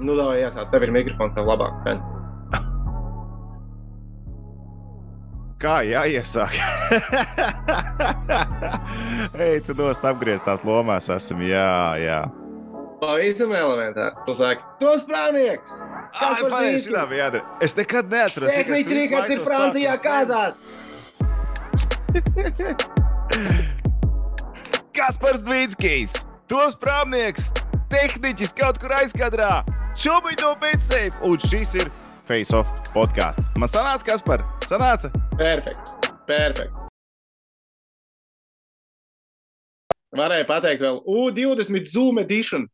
Nu, tā jāsāk, tev ir mikrofons, tev labāk spēj. Kā jāiesāk? Ej, tu nost apgrieztās lomās esam, jā, jā. Pavisam elementāri. Tu saki, tos prāvnieks! Ai, pareizi, šitā bija jādara. Es nekad neatceros. Tehniķis Rīgards ir Francijā kāzās! Kaspars Dvīnskijs, tos prāvnieks, tehniķis kaut kur aizkadrā, šobrīd no Bitsēm, un šis ir Face Off podkāsts. Man sanāca, Kaspar, sanāca? Perfekt, perfekt. Varēja pateikt vēl U20 Zoom edition.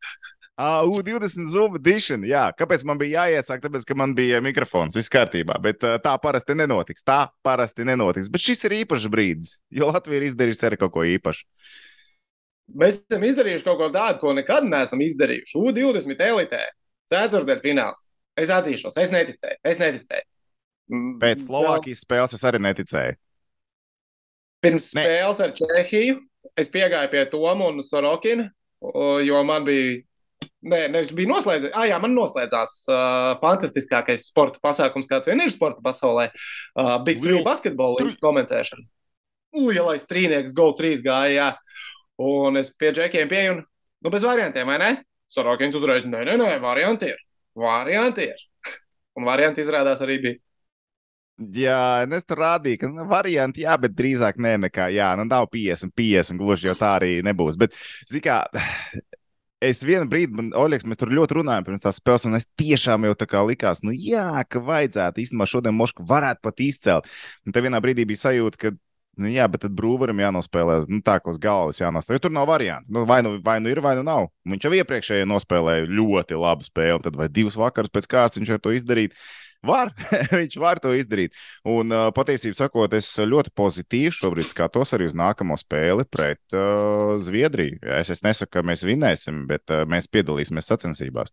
Uh, U20 Zoom edition. Jā, kāpēc man bija jāiesāk? Tāpēc, ka man bija mikrofons. Viss kārtībā. Bet uh, tā parasti nenotiks. Tā parasti nenotiks. Bet šis ir īpašs brīdis. Jo Latvija ir izdarījusi arī kaut ko īpašu. Mēs esam izdarījuši kaut ko tādu, ko nekad neesam izdarījuši. U20 elitē. Ceturtdienas fināls. Es atzīšos, es neticēju. Es neticēju. Pēc Slovākijas spēles es arī neticēju. Pirms Ne. spēles ar Čehiju es piegāju pie Toma un Sorokina, jo man bija. Nē, nevis bija noslēdzies. Ah, jā, man noslēdzās uh, fantastiskākais sporta pasākums, kāds vien ir sporta pasaulē. Uh, Big Liels basketbola līnijas komentēšana. Lielais trīnieks, Go 3 gāja. Jā. Un es pie džekiem pieeju, nu, bez variantiem, vai ne? Sorokins uzreiz, nē, nē, nē, varianti ir. Varianti ir. Un varianti izrādās arī bija. Jā, un es tur rādīju, ka nu, varianti, jā, bet drīzāk nē, nekā, jā, nu nav 50, 50, gluži jau tā arī nebūs. Bet, zini, kā, es vienu brīdi, man, Oļegs, mēs tur ļoti runājām pirms tās spēles, un es tiešām jau tā kā likās, nu jā, ka vajadzētu īstenībā šodien Mošku varētu pat izcelt. Un te vienā brīdī bija sajūta, ka, nu jā, bet tad brūverim jānospēlē, nu tā, ko uz galvas jānospēlē, jo tur nav variantu. Nu, vai, nu, vai nu ir, vai nu nav. Viņš jau iepriekšēji nospēlēja ļoti labu spēli, tad vai divas vakaras pēc kārtas viņš var to izdarīt. Var, viņš var to izdarīt. Un patiesībā sakot, es ļoti pozitīvi šobrīd skatos arī uz nākamo spēli pret uh, Zviedriju. Es, es nesaku, ka mēs vinnēsim, bet uh, mēs piedalīsimies sacensībās.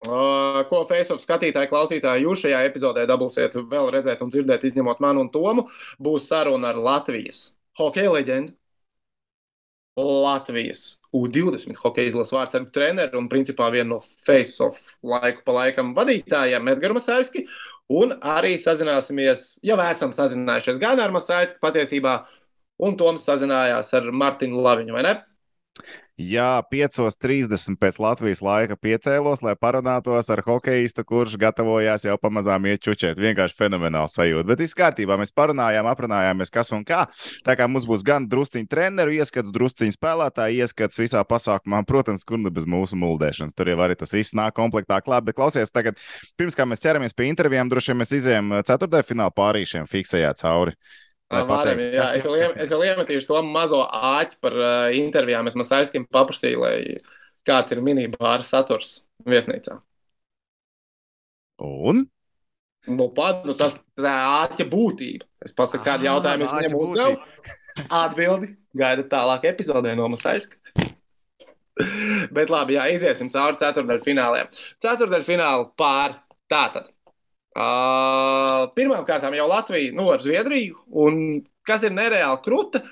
Ko Facebook skatītāji, klausītāji, jūs šajā epizodē dabūsiet vēl redzēt un dzirdēt, izņemot manu un Tomu, būs saruna ar Latvijas hokeja leģendu. Latvijas U20 hokeja izlases vārdsargu treneru un principā vienu no face-off laiku pa laikam vadītājiem Edgars Masāļski. Un arī sazināsimies, jau esam sazinājušies gan ar Masāļski patiesībā, un Toms sazinājās ar Martinu Laviņu, vai ne? Jā, 5.30 pēc Latvijas laika piecēlos, lai parunātos ar hokeistu, kurš gatavojās jau pamazām iet čučēt. Vienkārši fenomenāls sajūta. Bet viss kārtībā. Mēs parunājām, aprunājāmies, kas un kā. Tā kā mums būs gan drusciņu treneru ieskats, drusciņu spēlētāju ieskats visā pasākumā. Protams, kur nu bez mūsu muldēšanas. Tur jau arī tas viss nāk komplektā klāt. Bet klausies, tagad, pirms kā mēs ķeramies pie intervijām, droši vien mēs izējām ceturtajā fināla pārīšiem fiksējā cauri. Pateiktu, jā, es, vēl, iem- es vēl iemetīšu to mazo āķi par uh, intervijām. Es Masāļskim paprasīju, lai kāds ir minibāra saturs viesnīcā. Un? Nu, pat, nu, tas tā āķa būtība. Es pasaku, kādu jautājumu es viņam uzdevu. Atbildi gaida tālāk epizodē no Masāļska. Bet labi, jā, iziesim cauri ceturdaļu fināliem. Ceturdaļu finālu pār tātad. Uh, pirmām kārtām jau Latvija nu, ar Zviedriju, un kas ir nereāli kruta,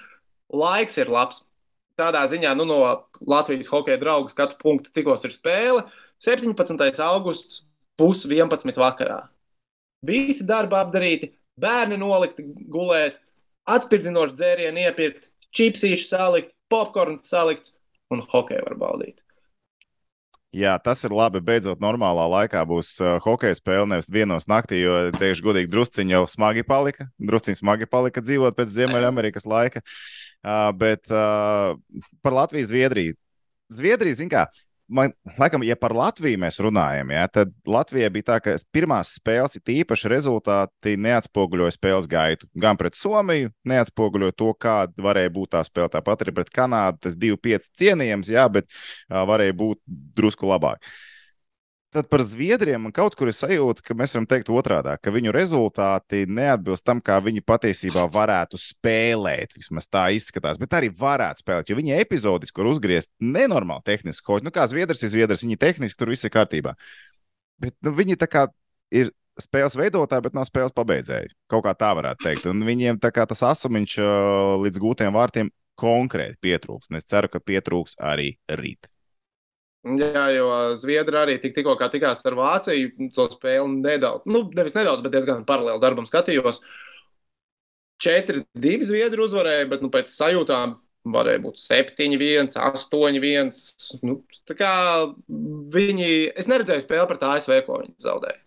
laiks ir labs. Tādā ziņā nu, no Latvijas hokeja draugu skatu punkta, cikos ir spēle. 17. augusts, pus 11. vakarā. Visi darbi apdarīti, bērni nolikti gulēt, atspirdzinoši dzērienu iepirkt, čipsīši salikt, popkorns salikts un hokeju var baudīt. Jā, tas ir labi. Beidzot, normālā laikā būs uh, hokeja spēle, nevis vienos naktī, jo, teikšu, godīgi, drusciņi jau smagi palika. Drusciņi smagi palika dzīvot pēc Ziemeļamerikas laika. Uh, bet uh, par Latviju, Zviedriju. Zviedrija, zin kā, man, laikam, ja par Latviju mēs runājam, jā, tad Latvijai bija tā, ka pirmās spēles ir īpaši rezultāti neatspoguļoja spēles gaitu. Gan pret Somiju neatspoguļoja to, kāda varēja būt tā spēle. Tāpat arī pret Kanādu tas 2-5 cienījams, jā, bet uh, varēja būt drusku labāk. Tad par Zviedriem man kaut kur ir sajūta, ka mēs varam teikt otrādi, ka viņu rezultāti neatbilst tam, kā viņi patiesībā varētu spēlēt. Vismaz tā izskatās, bet arī varētu spēlēt. Jo viņi epizodiski var uzgriezt nenormāli tehniski. Kaut nu, kā Zviedrs ir Zviedrs, viņi tehniski tur viss ir kārtībā. Bet nu, viņi tā kā ir spēles veidotāji, bet nav spēles pabeidzēji. Kaut kā tā varētu teikt. Un viņiem kā tas asumiņš līdz gūtiem vārtiem konkrēti pietrūks. Un es ceru, ka pietrūks arī rīt. Jā, jo Zviedri arī tik, tikko tikās ar Vāciju, to spēli nedaudz, nu, nevis nedaudz, bet diezgan paralēli darbam skatījos. 4-2 Zviedri uzvarēja, bet nu, pēc sajūtām varēja būt 7-1, 8-1. Nu, tā kā viņi, es neredzēju spēli pret ASV, ko viņi zaudēja.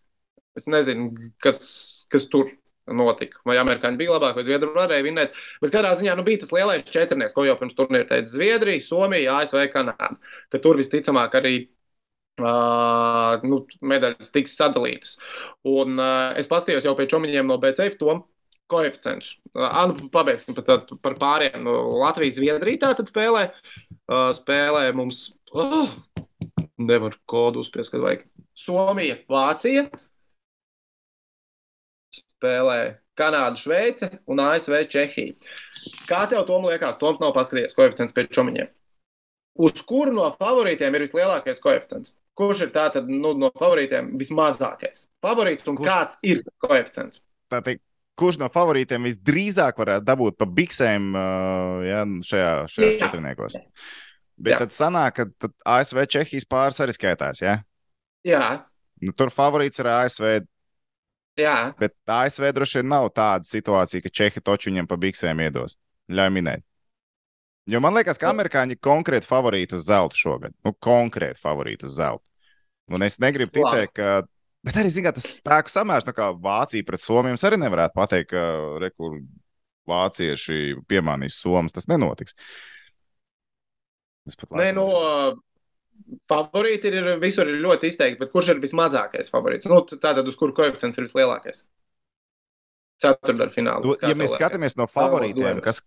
Es nezinu, kas, kas tur notika. Vai amerikāņi bija labāki, vai zviedri varēja vinēt. Bet katrā ziņā nu, bija tas lielais četrnieks, ko jau pirms turnīra teica Zviedrija, Somija, ASV, Kanāda. Ka tur visticamāk arī uh, nu, medaļas tiks sadalītas. Un uh, es paskatījos jau pie čomiņiem no BCF tom. Koeficients. Anu, pabeigsim par, par pāriem. No Latvijas, Zviedrija tā tad spēlē. Uh, spēlē mums. Oh, nevar kodu uzspiest, kad vajag. Somija, Vācija, spēlē Kanāda, Šveice un ASV Čehija. Kā tev Tom liekas, Toms nav paskatījies koeficients pēc čomiņiem? Uz kuru no favorītiem ir vislielākais koeficients? Kurš ir tātad nu, no favorītiem vismazākais? Favorīts un kurš, kāds ir koeficients? Tātad, kurš no favorītiem visdrīzāk varētu dabūt pa biksēm uh, ja, šajā, šajās Jā. četrniekos? Bet Jā. tad sanāk, ka tad ASV Čehijas pāris arī skaitās, ja? Jā. Nu, tur favorīts ir ASV Jā. Bet ASV droši vien nav tāda situācija, ka Čehi toču viņam pa biksēm iedos. Ļauj minēt. Jo man liekas, ka amerikāņi ir konkrēti favorīti uz zelta šogad. Nu, konkrēti favorīti uz zelta. Un es negribu ticēt, ka. Bet arī, zināt, tas spēku samērs, nu, kā Vācija pret Somiju, arī nevarētu pateikt, ka rekur vācieši piemānīs Somas. Tas nenotiks. Nē, no, favorīti ir visur ir ļoti izteikti, bet kurš ir vismazākais favorīts? Nu, tātad uz kuru koeficients ir vislielākais? Ceturdaļfinālā. Nu, ja mēs skatāmies no favorītiem, kas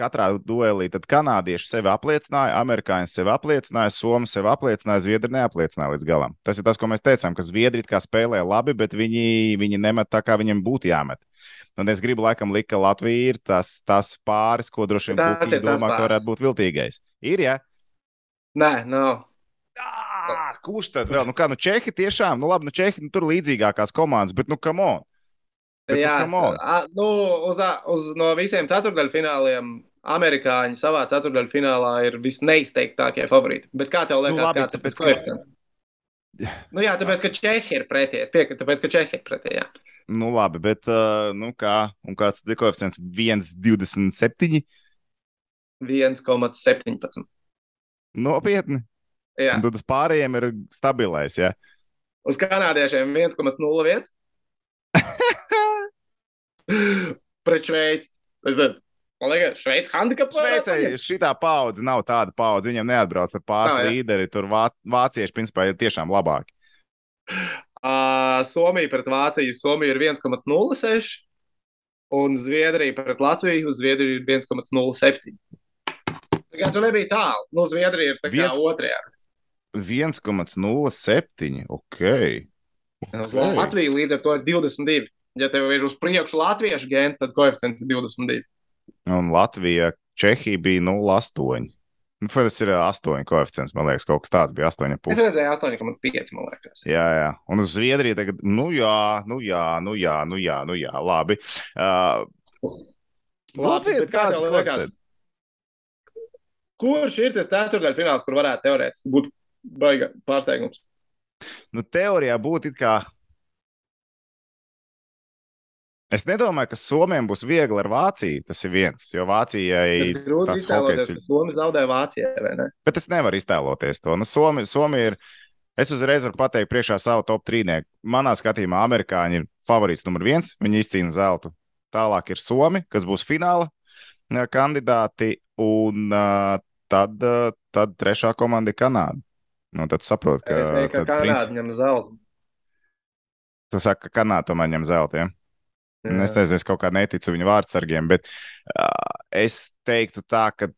katrā duelī, tad kanādieši sevi apliecināja, amerikāņi sevi apliecināja, somi sevi apliecināja, zviedri neapliecināja līdz galam. Tas ir tas, ko mēs teicām, ka zviedri kā spēlē labi, bet viņi, viņi nemet tā, kā viņiem būtu jāmet. Un es gribu laikam likt, ka Latvija ir tas, tas pāris, ko droši vien domā, ka varētu būt viltīgais. Ir? Ja? Nē, nav. Ah, kurš tad vēl? Nu, kā, nu, Čehi tiešām, nu, labi, nu, Čehi nu, tur līdzīgākās komandas, bet, nu, come on. Bet, nu, Jā, nu. A, nu, uz, uz no visiem ceturdaļfināliem amerikāņi savā ceturdaļfinālā ir visneizteiktākie favorīti. Bet kā tev liekas, nu, labi, kāds tāpēc, ir koeficients? Ka... Nu, jā, tāpēc, ka Čehi ir pretī. Es piekrītu, tāpēc, ka Čehi ir pretī. Jā. Nu, labi, bet, uh, nu, kā, un kāds ir koeficients? 1,27? 1,17. Nopietni. Jā. Un tad uz pārējiem ir stabilais. Ja? Uz kanādiešiem 1,01. Pret Šveici. Man liekas, Šveice handicapā. Šveicē šī paudze nav tāda paudze. Viņam neatbrauc ar pāris oh, līderi. Tur vā, vācieši principā ir tiešām labāki. Uh, Somija pret Vāciju. Somija ir 1,06. Un Zviedrija pret Latviju. Uz Zviedriju ir 1,07. Tā kā tu nebija tālu. Nu, Zviedrija ir tā kā Viens... otrajā. 1,07. Okay. Okay. Latvija līdz ar to ir 22. Ja tev ir uz priekšu latviešu gēns, tad koeficients ir 22. Un Latvija, Čehija bija 0,8. Nu, tas ir 8 koeficients, man liekas, kaut kas tāds bija 8,5. Es redzēju 8,5, man liekas. Jā, jā. Un uz Zviedriju tagad, nu jā, nu jā, nu jā, nu jā, nu jā, labi. Uh, labi, bet kā tev liekas? Kurš ir tas ceturdaļfināls, kur varētu teorētiski būt Baiga pārsteigums. Nu, teorijā būtu it kā. Es nedomāju, ka Somijam būs viegli ar Vāciju. Tas ir viens, jo Vācijai tas hokejs ir. Somija zaudē Vācijai, vai ne? Bet es nevaru iztēloties to. Nu, Somija, Somija ir. Es uzreiz varu pateikt, priekšā savu top trīnieku. Manā skatījumā, amerikāņi ir favorīts numur viens. Viņi izcīna zeltu. Tālāk ir Somija, kas būs fināla kandidāti. Un uh, tad, uh, tad trešā komanda ir Kanāda. Nu, tad saproti, ka. Es teiktu, ka Kanāda princi... ņem zeltu. Tu saki, ka Kanāda tomēr ņem zeltu. Ja? Jā. Es nezinu, es kaut kā neticu viņu vārdsargiem, bet uh, es teiktu tā, ka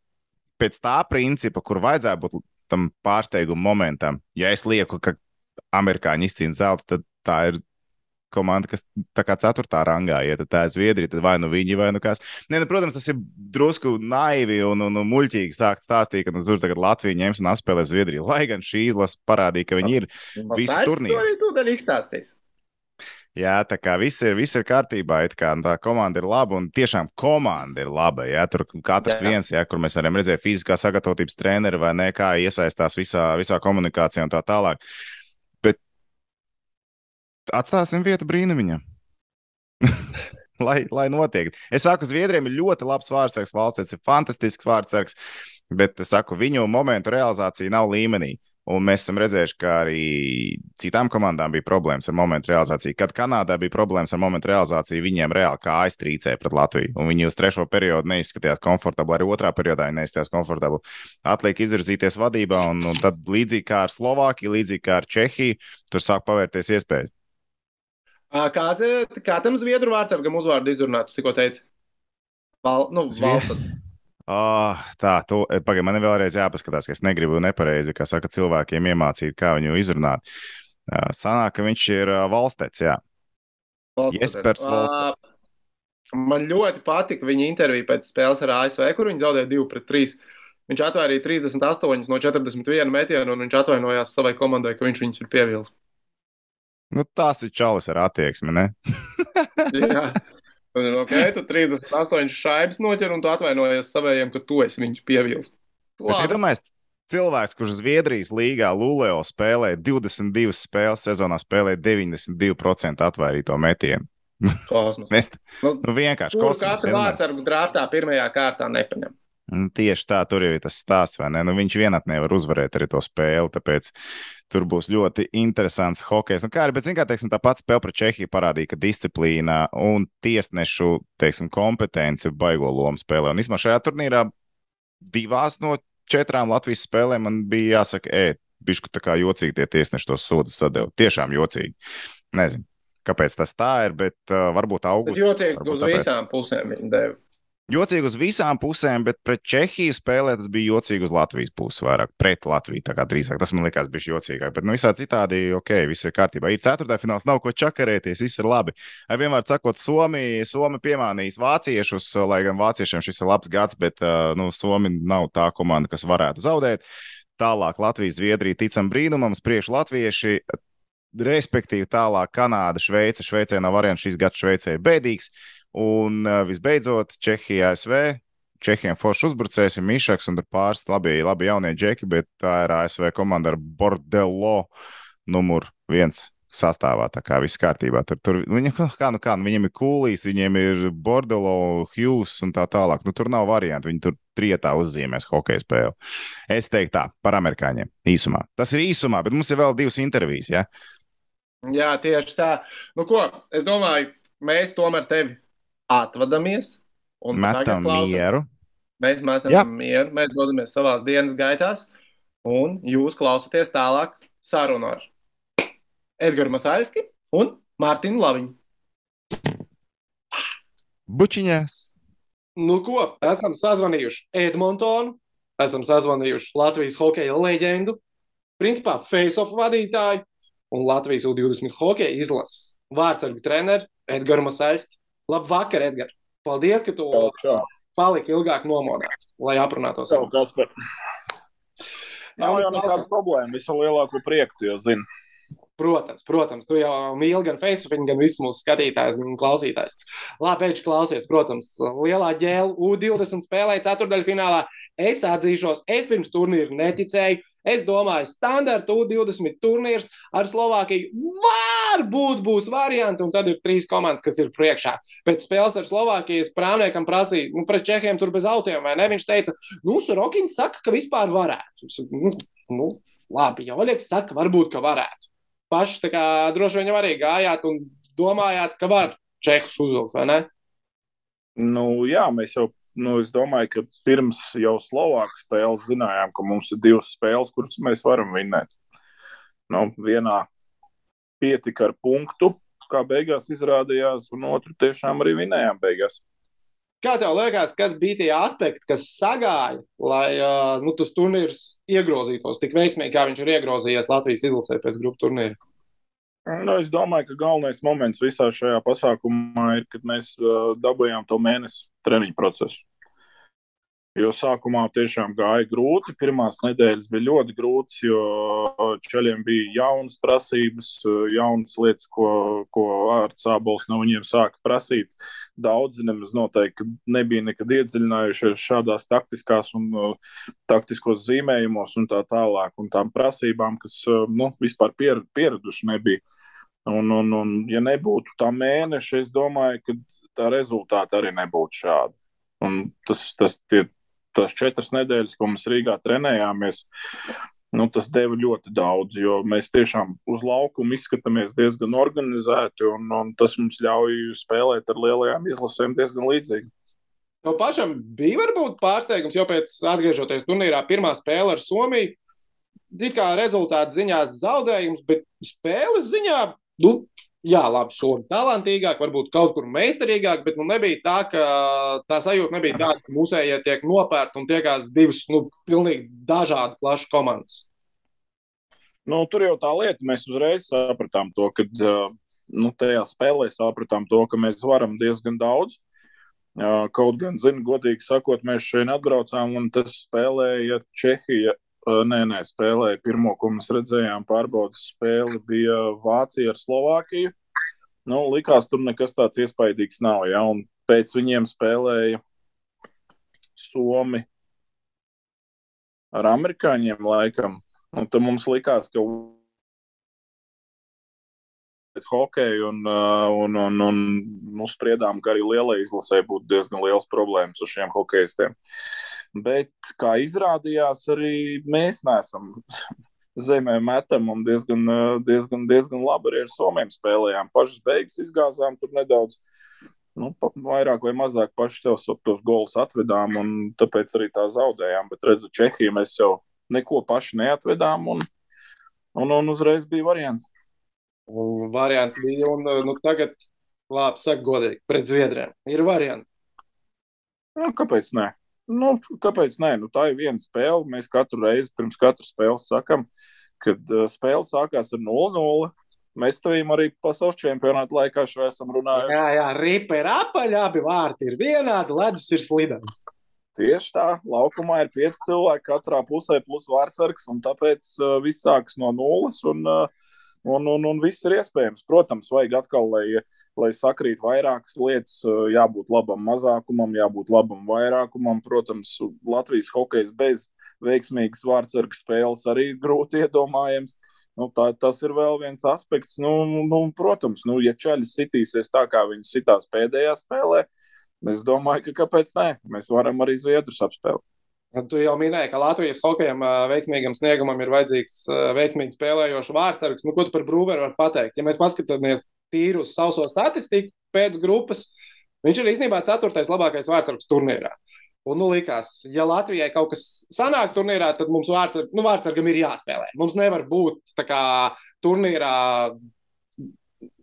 pēc tā principa, kur vajadzētu būt tam pārsteiguma momentam, ja es lieku, ka amerikāņi izcīna zeltu, tad tā ir komanda, kas tā kā ceturtā rangā iet, ja tā ir Zviedrija, tad vai nu viņi, vai nu kas. Nē, nu, protams, tas ir drusku naivi un, un, un muļķīgi sākt stāstīt, ka nu, tur tagad Latvija ņems un apspēlēs Zviedriju. Lai gan šī izlase parādīja, ka viņi ir visi turnīri. To arī izstāstīs. Jā, tā kā viss ir, viss ir kārtībā, it kā tā komanda ir laba un tiešām komanda ir laba. Jā, tur katrs jā. viens, jā, kur mēs varam redzēt fiziskā sagatavotības treneri vai ne, kā iesaistās visā, visā komunikācijā un tā tālāk. Bet atstāsim vietu brīnumiņam. lai, lai notiek. Es saku, Zviedriem ir ļoti labs vārdsargs, valsts ir fantastisks vārdsargs, bet saku, viņu momentu realizācija nav līmenī. Un mēs esam redzējuši, ka arī citām komandām bija problēmas ar momentu realizāciju. Kad Kanādā bija problēmas ar momentu realizāciju, viņiem reāli kā aiztrīcēja pret Latviju. Un viņi uz trešo periodu neizskatījās komfortabli, arī otrā periodā viņi neizskatījās komfortabli. Atliek izvirzīties vadībā, un, un tad līdzīgi kā ar Slovākiju, līdzīgi kā ar Čehiju, tur sāk pavērties iespējas. Kā, kā tam zviedru vārdsargam uzvārdu izrunāt, tu tikko teici? Val, nu, valsts. Oh, tā, tu, pagaidi, man ir vēlreiz jāpaskatās, ka es negribu nepareizi, kā saka, cilvēkiem iemācīt, kā viņu izrunāt. Sanāk, ka viņš ir valstets, jā. Jespers valstets. Man ļoti patika viņa intervija pēc spēles ar ASV, kur viņi zaudēja 2 pret 3. Viņš atvairīja 38 no 41 metienu, un viņš atvainojās savai komandai, ka viņš viņus ir pievilcis. Nu, tās ir čalis ar attieksmi, ne? Jā. Ok, tu 38 šaibas noķer un tu atvainojies savējiem, ka tu esi viņus pievils. Iedomājieties, cilvēks, kurš Zviedrijas līgā Luleo spēlē 22 spēles sezonā, spēlē 92% atvairīto metienu. Mēs nu, nu, vienkārši kosmos. Katru vārdu ar drāftā pirmajā kārtā nepaņem. Nu, tieši tā, tur jau ir tas stāsts, vai ne? Nu, viņš vienatnē var uzvarēt arī to spēli, tāpēc tur būs ļoti interesants hokejs. Nu, kā arī, bet, zin, kā, teiksim, tā pati spēle pret Čehiju parādīja, ka disciplīna un tiesnešu, teiksim, kompetence baigo lomu spēlē. Un, īsumā, šajā turnīrā divās no četrām Latvijas spēlēm man bija jāsaka, ē, bišku tā kā jocīgi tie tiesneši tos sodus sadeva. Tiešām jocīgi. Nezinu, kāpēc tas tā ir, bet uh, varbūt augustā. Jocīgi uz tāpēc. visām pusēm viņi deva. Jocīgi uz visām pusēm, bet pret Čehiju spēlē tas bija jocīgi uz Latvijas puses, vairāk pret Latviju. Tā kā drīzāk tas man likās, bija jocīgāk. Bet, nu, visā citādi, ok, viss ir kārtībā. Ir ceturtdaļfināls, nav ko čakarēties, viss ir labi. Ar vienmēr sakot, Somija, Somija piemānījis vāciešus, lai gan vāciešiem šis ir labs gads, bet, nu, Somija nav tā komanda, kas varētu zaudēt. Tālāk Latvijas, Zviedrija ticam brīnumam, spriež latvieši. Respektīvi, tālāk Kanāda, Šveice. Šveicē nav variants, šis gads Šveicē ir bēdīgs. Un uh, visbeidzot, Čehija, ASV. Čehijam forši uzbrucējs ir Mišaks un tur pāris labi, labi jaunie džeki, bet tā ir ASV komanda ar Bordello numur viens sastāvā. Tā kā viss kārtībā. Tur, tur viņam, kā, nu, kā, nu, viņam ir kūlīs, viņiem ir Bordello, Hughes un tā tālāk. Nu, tur nav variantu. Viņi tur trietā uzzīmēs hokeja spēli. Es teiktu tā, par amerikāņiem īsumā. Tas ir īsumā, bet mums ir vēl divas intervijas. Ja? Jā, tieši tā. Nu, ko, es domāju, mēs tomēr tevi atvadamies un metam mieru. Mēs metam Jā. mieru, mēs dodamies savā dienas gaitās, un jūs klausāties tālāk sarunu ar Edgars Masaļski un Mārtiņu Laviņu. Bučiņās! Nu, ko? Esam sazvanījuši Edmontonu, esam sazvanījuši Latvijas hokeja leģendu, principā face-off vadītāju un Latvijas U20 hokeja izlases vārdsargu treneru Edgars Masaļski. Labvakar, Edgars! Paldies, ka tu paliki ilgāk nomodā, lai aprunātos. Tev, Kaspar. Nav jau nekāda problēma. Visu lielāko prieku, jo zini. Protams, protams, tu jau mīli gan Facebook, gan visus mūsu skatītājus un klausītājus. Labi, pēc klausies, protams, lielā ģēla U20 spēlēja ceturdaļfinālā. Es atzīšos, es pirms turnīra neticēju. Es domāju, standarta U20 turnīrs ar Slovākiju varbūt būs varianti, un tad ir trīs komandas, kas ir priekšā. Pēc spēles ar Slovākijas prāvniekam prasīja, nu, pret Čehiem tur bez autiem, vai ne? Viņš teica, nu, Surokins saka, ka vispār varētu. Nu, nu, labi, jau Oļegs saka, varbūt, ka varētu paši kā, droši vien arī gājāt un domājāt, ka var čehus uzvilkt, vai ne? Nu, jā, mēs jau, nu, es domāju, ka pirms jau Slovāku spēles zinājām, ka mums ir divas spēles, kuras mēs varam vinnēt. Nu, vienā pietika ar punktu, kā beigās izrādījās, un otru tiešām arī vinējām beigās. Kā tev liekas, kas bija tie aspekti, kas sagāja, lai uh, nu, tas turnīrs iegrozītos tik veiksmīgi, kā viņš ir iegrozījies Latvijas izlasē pēc grupu turnīra? Nu, es domāju, ka galvenais moments visā šajā pasākumā ir, kad mēs uh, dabūjām to mēnesi treniņu procesu. Jo sākumā tiešām gāja grūti. Pirmās nedēļas bija ļoti grūtas, jo ceļiem bija jaunas prasības, jaunas lietas, ko, ko Ārts Sābols no viņiem sāka prasīt. Daudzi nemaz noteikti nebija nekad iedziļinājušies šādās taktiskās un taktiskos zīmējumos un tā tālāk, un tām prasībām, kas nu, vispār pier, pieraduši nebija. Un, un, un, ja nebūtu tā mēneša, es domāju, ka tā rezultāta arī nebūtu šāda. Un tas, tas tie tās četras nedēļas, ko mēs Rīgā trenējāmies, nu, tas deva ļoti daudz, jo mēs tiešām uz laukuma izskatāmies diezgan organizēti, un, un tas mums ļauj spēlēt ar lielajām izlasēm diezgan līdzīgi. Tev pašam bija varbūt pārsteigums, jo pēc atgriežoties turnīrā, pirmā spēle ar Somiju, it kā rezultāta ziņā zaudējums, bet spēles ziņā, nu, jā, labi, somi talantīgāk, varbūt kaut kur meistarīgāk, bet nu, nebija tā, ka tā sajūta nebija tāda, ka mūsējie tiek nopērti un tiekās divas, nu, pilnīgi dažādi plašas komandas. Nu, tur jau tā lieta, mēs uzreiz sapratām to, ka nu, tajā spēlē sapratām to, ka mēs varam diezgan daudz. Kaut gan, zinu, godīgi sakot, mēs šeit atbraucām un tas spēlēja Čehija Nē, nē, spēlēja pirmo, ko mēs redzējām, pārbaudas spēle bija Vācija ar Slovākiju. Nu, likās, tur nekas tāds iespaidīgs nav. Ja? Un pēc viņiem spēlēja Somi ar amerikāņiem laikam. Un tad mums likās, ka hokeju un, un, un, un nu, spriedām, ka arī lielai izlasē būtu diezgan liels problēmas uz šiem hokeistiem. Bet, kā izrādījās, arī mēs neesam zemē metam un diezgan, diezgan, diezgan labi arī ar Somiem spēlējām. Pašas beigas izgāzām tur nedaudz. Nu, vairāk vai mazāk paši sev tos golus atvedām, un tāpēc arī tā zaudējām. Bet, redzu, Čehija mēs jau neko paši neatvedām, un, un, un uzreiz bija variants. Un varianti bija, un nu, tagad, labi, saka godīgi, pret Zviedriem ir varianti. Nu, kāpēc ne? Nu, kāpēc nē? Nu, tā ir viena spēle. Mēs katru reizi pirms katras spēles sakām, kad uh, spēle sākās ar 0-0. Mēs tevīm arī pasaules čempionāta laikā šo esam runājuši. Jā, jā, ripa ir apaļ, abi vārti ir vienādi, ledus ir slidens. Tieši tā, laukumā ir pieci cilvēki katrā pusē plus vārdsargs, un tāpēc uh, viss sākas no nulles, un, uh, un, un, un viss ir iespējams. Protams, vajag atkal, lai uh, lai sakrīt vairākas lietas, jābūt labam mazākumam, jābūt labam vairākumam. Protams, Latvijas hokejs bez veiksmīgas vārdsarga spēles arī grūti iedomājams. Nu, tā, tas ir vēl viens aspekts. Nu, nu, protams, nu, ja čaļi sitīsies tā, kā viņi sitās pēdējā spēlē, es domāju, ka kāpēc nē, mēs varam arī Zviedrus apspēlēt. Tu jau minēji, ka Latvijas hokejam veiksmīgam sniegumam ir vajadzīgs veiksmīgi spēlējošs vārdsargs. Nu, ko tu par Brūveru vari pateikt? Ja mēs paskatāmies tīri uz sauso statistiku pēc grupas, viņš ir īstenībā ceturtais labākais vārdsargs turnīrā. Un, nu, likās, ja Latvijai kaut kas sanāk turnīrā, tad mums vārdsarg, nu, vārdsargam ir jāspēlē. Mums nevar būt tā kā turnīrā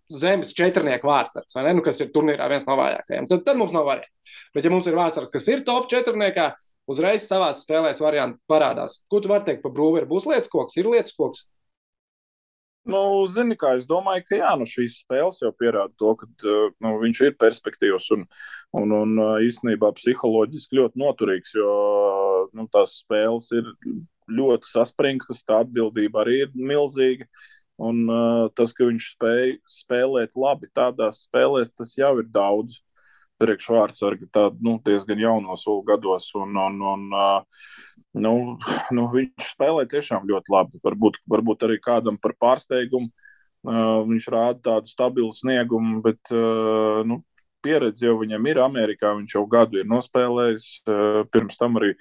zemes četrnieku vārdsargs, vai ne? Nu, kas ir turnīrā viens no vājākajiem. Tad, tad mums nav variantu. Bet, ja mums ir vārdsargs, kas ir top četrniekā, uzreiz savā varianti parādās. Ko tu vari teikt par brūveru? Būs lietas koks, ir lietas koks. Nu, zini, kā es domāju, ka jā, nu, šīs spēles jau pierāda to, ka nu, viņš ir perspektīvs un, un, un īstenībā psiholoģiski ļoti noturīgs, jo nu, tās spēles ir ļoti saspringtas, tā atbildība arī ir milzīga. Un uh, tas, ka viņš spēj spēlēt labi tādās spēlēs, tas jau ir daudz priekšvārdsargi tādi nu, diezgan jaunos gados. Un, un, un, nu, nu, viņš spēlē tiešām ļoti labi. Varbūt, varbūt arī kādam par pārsteigumu. Viņš rāda tādu stabilu sniegumu, bet nu, pieredze jau viņam ir. Amerikā viņš jau gadu ir nospēlējis. Pirms tam arī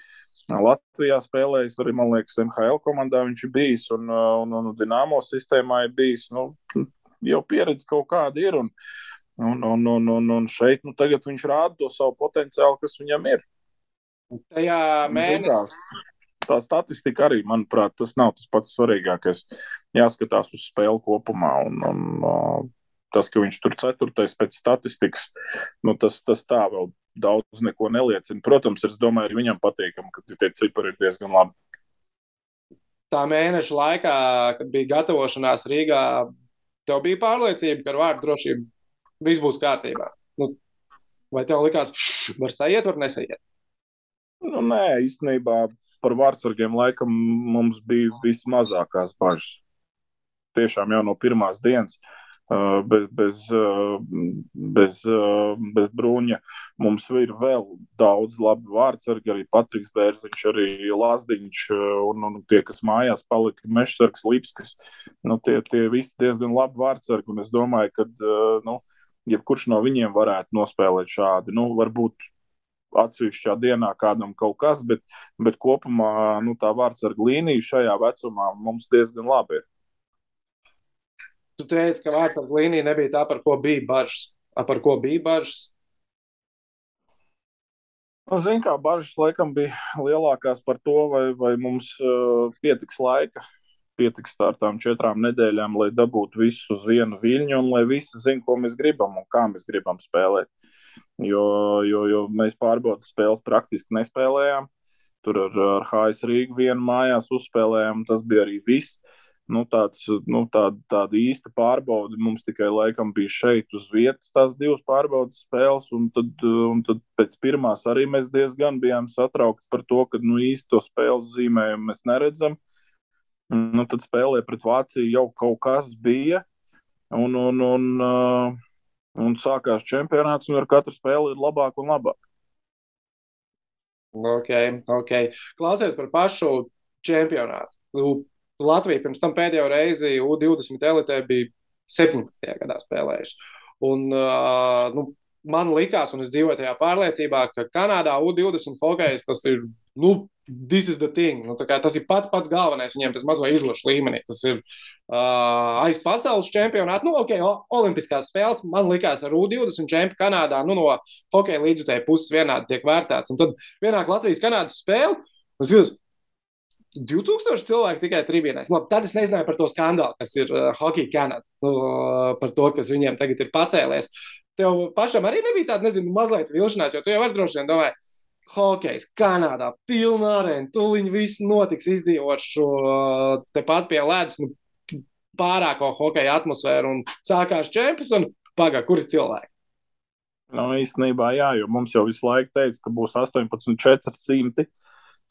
Latvijā spēlējis, arī, man liekas, NHL komandā viņš ir bijis un, un, un Dienāmo sistēmā ir bijis. Nu, jau pieredze kaut kāda ir. Un, Un, un, un, un, un šeit nu, viņš rāda to savu potenciālu, kas viņam ir. Tajā mēnesī. Tā statistika arī, manuprāt, tas nav tas pats svarīgākais. Jāskatās uz spēli kopumā. Un, un, tas, ka viņš tur ceturtais pēc statistikas, nu, tas, tas tā vēl daudz neko neliecina. Protams, es domāju, arī viņam patīkami, ka tie cipari ir diezgan labi. Tā mēneša laikā, kad bija gatavošanās Rīgā, tev bija pārliecība, ka ar vārdu drošību viss būs kārtībā. Nu, vai tev likās, var sajiet, var nesaiet? Nu, nē, īstenībā par vārdsargiem laikam mums bija vismazākās bažas. Tiešām jau no pirmās dienas. Uh, bez, bez, uh, bez, uh, bez brūņa. Mums ir vēl daudz labi vārdsargi, arī Patriks Bērziņš, arī Lazdiņš un, un tie, kas mājās palika, Mešsargs, Lipskis. Nu, tie, tie visi diezgan labi vārdsargi, un es domāju, ka nu, jebkurš no viņiem varētu nospēlēt šādi. Nu, varbūt atsevišķā dienā kādam kaut kas, bet, bet kopumā nu, tā vārdsarga līnija šajā vecumā mums diezgan labi ir. Tu teici, ka vārdsarga līnija nebija tā, par ko bija bažas. Par ko bija bažas? Nu, Ziniet, kā bažas laikam bija lielākās par to, vai, vai mums uh, pietiks laika, pietiks ar tām četrām nedēļām, lai dabūtu visu uz vienu viļņu un lai visi zinātu, ko mēs gribam un kā mēs gribam spēlēt. Jo, jo, jo mēs pārbaudas spēles praktiski nespēlējām. Tur ar, ar HS Rīgu vienu mājās uzspēlējām, tas bija arī viss. Nu, tāds, nu, tāda, tāda īsta pārbaude mums tikai laikam bija šeit uz vietas, tās divas pārbaudas spēles. Un tad, un tad pēc pirmās arī mēs diezgan bijām satraukti par to, ka nu, īsti to spēles zīmējumu mēs neredzam. Nu, tad spēlē pret Vāciju jau kaut kas bija. Un, un, un, uh, un sākās čempionāts, un ar katru spēli ir labāk un labāk. Ok, ok. Klausies par pašu čempionātu. Latvija pirms tam pēdējo reizi U20 elitē bija 17. gadā spēlējuši. Un, uh, nu, man likās, un es dzīvoju tajā pārliecībā, ka Kanādā U20 hokejs tas ir nu, this is the thing. Nu, tas ir pats pats galvenais viņiem, tas mazo izlašu līmenī. Tas ir uh, aiz pasaules čempionāta. Nu, ok, olimpiskās spēles man likās ar U20 čempionu Kanādā. Nu, no hokeja līdzutēja puses vienādi tiek vērtēts. Un tad pienāk Latvijas-Kanādas spēle. Es jūs, 2000 cilvēku tikai. Labi, tad es nezināju par to skandālu, kas ir uh, Hockey Canada, nu, uh, par to, kas viņiem tagad ir pacēlies. Tev pašam arī nebija tāda, nezinu, mazliet vilšanās, jo tu jau vari droši vien domāt, hokejs Kanādā, pilna arēna. Tūlīt viss notiks izdzīvot šo tepat pie ledus, nu, pārāko hokeja atmosfēru un sākās čempions un pagā, kur ir cilvēki. Nu, īstenībā, jā, jo mums jau visu laiku teica, ka būs 18,400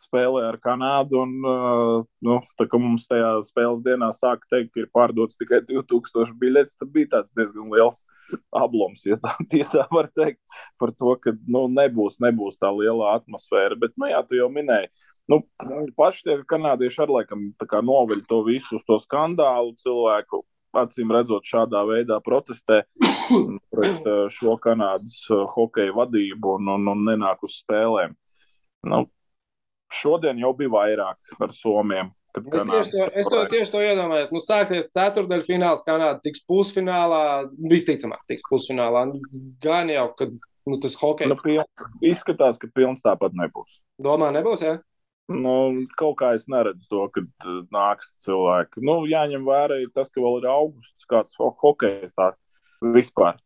spēlē ar Kanādu. Un, uh, nu, tā kā mums tajā spēles dienā sāka teikt, ka ir pārdots tikai 2000 biļetes, tad bija tāds diezgan liels ablums, ja tā, ja tā var teikt, par to, ka nu, nebūs, nebūs tā liela atmosfēra. Bet, nu, jā, tu jau minēji. Nu, paši tie kanādieši ar laikam noveļ to visu uz to skandālu cilvēku acīm redzot, šādā veidā protestē pret uh, šo Kanādas uh, hokeja vadību un, un, un nenāk uz spēlēm. Nu, šodien jau bija vairāk ar Somiem. Es tieši, to, es to, tieši to iedomājos. Nu, sāksies ceturdaļa fināls, Kanāda tiks pusfinālā, visticamāk, tiks pusfinālā. Gan jau, kad nu, tas hockey. Nu, pilns, izskatās, ka pilns tāpat nebūs. Domā, nebūs? Ja? Nu, kaut kā es neredzu to, ka uh, nāks cilvēki. Nu, jāņem vērā tas, ka vēl ir augusts, kāds ho hokejs tā vispār.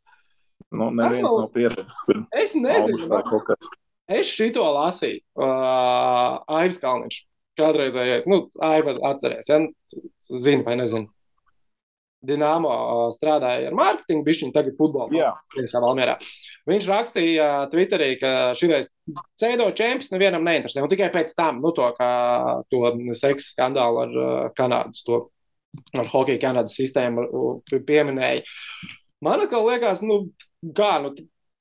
Nu, neviens nav pieredzējis. Es nezinu, kāds. Es šito lasīju. Uh, Aivs Kalniņš, kādreizējais, nu, Aiva atcerēs, ja? zinu vai nezinu. Dienāmo strādāja ar mārketingu, viņš viņa tagad futbolā Valmjerā. Viņš rakstīja Twitterī, ka šis CEDO čempions nevienam neinteresē. Un tikai pēc tam, nu, to, kā, to seksa skandālu ar Kanādas, to ar hokeja Kanādas sistēmu pieminēja. Man liekas, nu, kā, nu,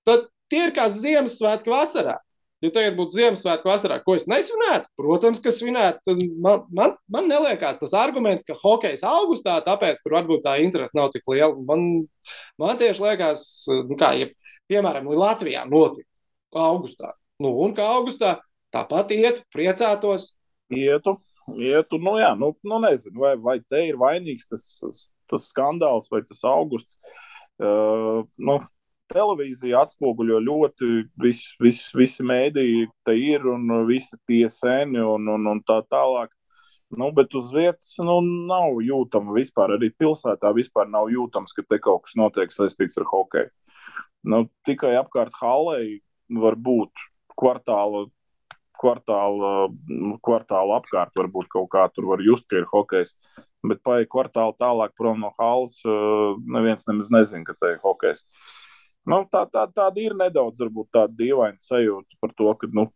tad tie ir kā Ziemassvētku vasarā. Ja tagad būtu Ziemassvētku vasarā, ko es nesvinētu, protams, ka svinētu. Man, man, man neliekas tas arguments, ka hokejs augustā, tāpēc tur varbūt tā interese nav tik liela. Man, man tieši liekas, nu kā, ja, piemēram, Latvijā notika augustā. Nu, un kā augustā tāpat ietu, priecātos. Ietu, ietu, nu jā, nu, nu nezinu, vai, vai te ir vainīgs tas, tas skandāls vai tas augusts. Uh, nu, televīzija atspoguļo ļoti visi, visi, visi mēdīji, te ir un visi tie seni un, un, un tā tālāk. Nu, bet uz vietas nu, nav jūtama vispār. Arī pilsētā vispār nav jūtams, ka te kaut kas notiek saistīts ar hokeju. Nu, tikai apkārt halei var būt kvartāla, kvartāla, kvartāla apkārt, varbūt kaut kā tur var just, ka ir hokejs. Bet paiet kvartālu tālāk prom no halas, neviens nemaz nezina, ka te ir hokejs. Uh, Nu, tā, tā, tāda ir nedaudz varbūt, tāda dīvaina sajūta par to, ka nu,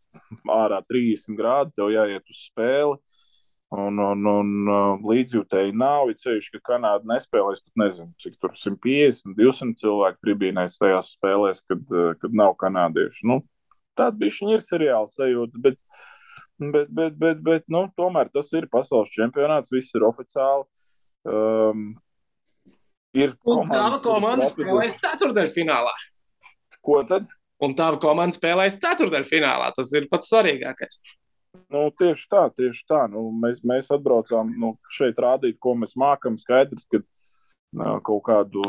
ārā 30 grādi tev jāiet uz spēli. Un, un, un līdzjūtēji nav. Ceļš, ka Kanāda nespēlēs pat nezinu, cik tur 150, 200 cilvēku tribīnēs tajās spēlēs, kad, kad nav kanādiešu. Nu, tāda bija ir seriāla sajūta. Bet, bet, bet, bet, bet nu, tomēr tas ir pasaules čempionāts, viss ir oficiāli. Um, ir un tava komanda spēlēs ceturdaļfinālā. Ko tad? Un tava komanda spēlēs ceturdaļfinālā. Tas ir pats svarīgākais. Nu, tieši tā, tieši tā. Nu, mēs, mēs atbraucām nu, šeit rādīt, ko mēs mākam. Skaidrs, ka nu, kaut kādu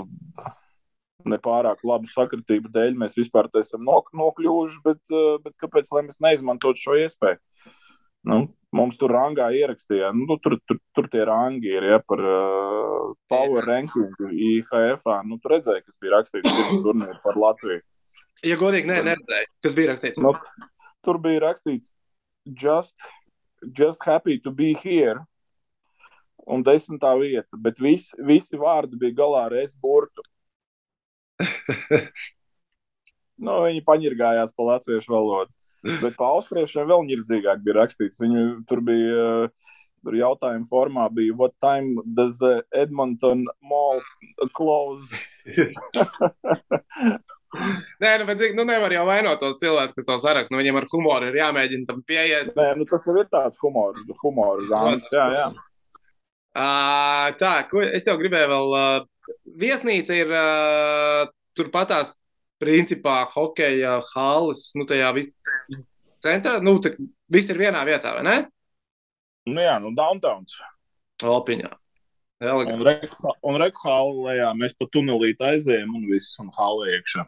nepārāk labu sakritību dēļ mēs vispār esam nokļuvuši, bet, bet kāpēc mēs neizmantotu šo iespēju? Nu, mums tur rangā ierakstīja, nu, tur, tur, tur tie rangi ir ja, par uh, power ranking IHF. Nu, tur redzēja, kas bija rakstīts turnīrā par Latviju. Ja godīgi, nē, neredzēju, kas bija rakstīts. Nu, tur bija rakstīts, just, just happy to be here. Un desmitā vieta, bet vis, visi vārdi bija galā ar es burtu. nu, viņi paņirgājās pa latviešu valodu. Bet pa austriešiem vēl nirdzīgāk bija rakstīts. Viņi tur bija. Tur jautājuma formā bija, what time does Edmonton mall close? Nē, nu, bet nu, nevar jau vainot tos cilvēkus, kas to saraksta. Nu, viņiem ar humoru ir jāmēģina tam pieiet. Nē, nu, tas ir tāds humors, humors zāns. Jā, jā. Uh, tā, ko es tev gribēju vēl. Uh, viesnīca ir uh, turpatās, principā, hokeja halas, nu, tajā centrā. Nu, tā, viss ir vienā vietā, vai ne? Nu, jā, nu, downtowns. Alpiņā. Elegant. Un rekuhālē mēs pa tunelīti aizējām un viss, un hālē iekšā.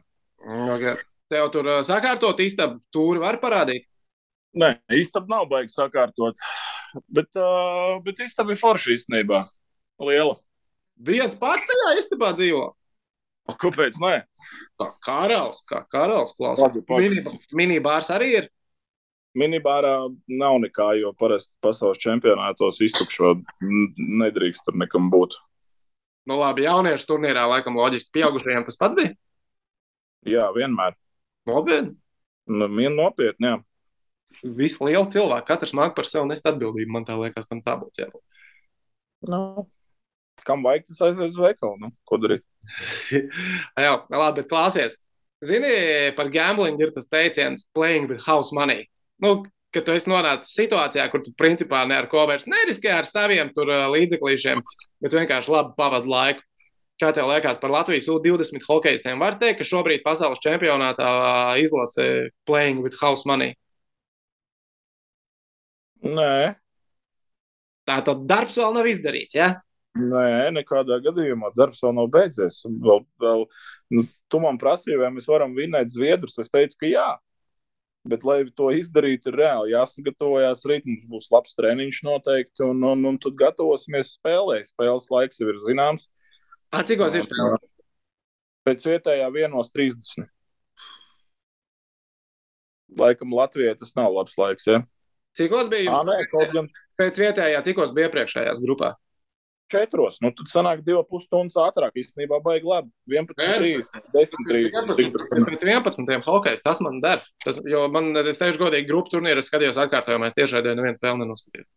Okay. Tev tur uh, sakārtot istabu, tūri var parādīt? Nē, istaba nav baigi sakārtot. Bet, uh, bet istaba ir forša īstenībā. Liela. Viens pats tajā istabā dzīvo. O, kāpēc? Nē? Kā karalis, kā karalis klausās. Minibārs arī ir. Minibārā nav nekā, jo parasti pasaules čempionātos iztukšo nedrīkst tur nekam būt. Nu labi, jauniešu turnīrā laikam loģiski pieaugušajiem tas pats bija? Jā, vienmēr. Nopietni? Nu, nopietni, jā. Visi lieli cilvēki, katrs māk par sevi nest atbildību. Man tā liekas, tam tā būtu jābūt. Nu, kam vajag tas aiziet uz veikalu? Nu, ko darīt? Jā, labi, bet klāsies. Zini, par gambling ir tas teiciens playing with house money. Nu, ka tu esi nonācis situācijā, kur tu principā ne ar ko vairs neriskē ar saviem tur līdzeklīšiem, bet vienkārši labi pavadi laiku. Kā tev liekas par Latvijas U20 hokeistiem? Var teikt, ka šobrīd pasaules čempionātā izlase playing with house money? Nē. Tā tad darbs vēl nav izdarīts, ja? Nē, nekādā gadījumā darbs vēl nav beidzies. Vēl, vēl, nu, tu man prasīji, vai mēs varam vinēt Zviedrus. Es teicu, ka jā. Bet, lai to izdarītu, ir reāli jāsagatavojas. Rīt mums būs labs treniņš noteikti, un, un, un tad gatavosimies spēlē. Spēles laiks jau ir zināms. A, cikos ir spēle? Pēc vietējā 1.30. Laikam Latvijai tas nav labs laiks. Ja? Cikos bija? Jā, nē, kaut gan. Pēc vietējā, cikos bija iepriekšējās grupā? Četros. Nu, tad sanāk divas pusstundas ātrāk. Īstenībā baigi labi. 11, 30, 10, 30. Pēc 11. hokejs tas man der. Tas, jo man, es teikšu godīgi, grupu turnīru skatījos atkārtojumā. Es tiešraidē neviens spēli nenoskatījos.